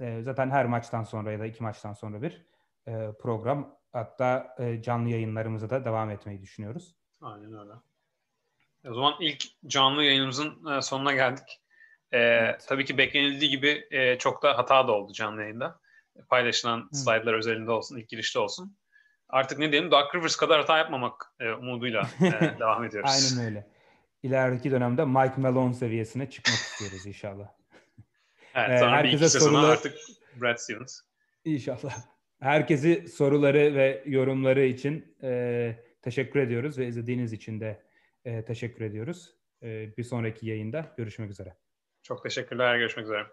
E, zaten her maçtan sonra ya da iki maçtan sonra bir e, program hatta e, canlı yayınlarımıza da devam etmeyi düşünüyoruz. Aynen öyle. O zaman ilk canlı yayınımızın e, sonuna geldik. E, evet. Tabii ki beklenildiği gibi e, çok da hata da oldu canlı yayında. Paylaşılan slaytlar özelinde olsun, ilk girişte olsun. Artık ne diyelim, Dark Rivers kadar hata yapmamak e, umuduyla e, (laughs) devam ediyoruz. Aynen öyle. İleriki dönemde Mike Malone seviyesine çıkmak istiyoruz inşallah. (laughs) Evet, sonra herkese bir iki sorular... artık Brad Stevens. İnşallah. Herkesi soruları ve yorumları için e, teşekkür ediyoruz ve izlediğiniz için de e, teşekkür ediyoruz. E, bir sonraki yayında görüşmek üzere. Çok teşekkürler. Görüşmek üzere.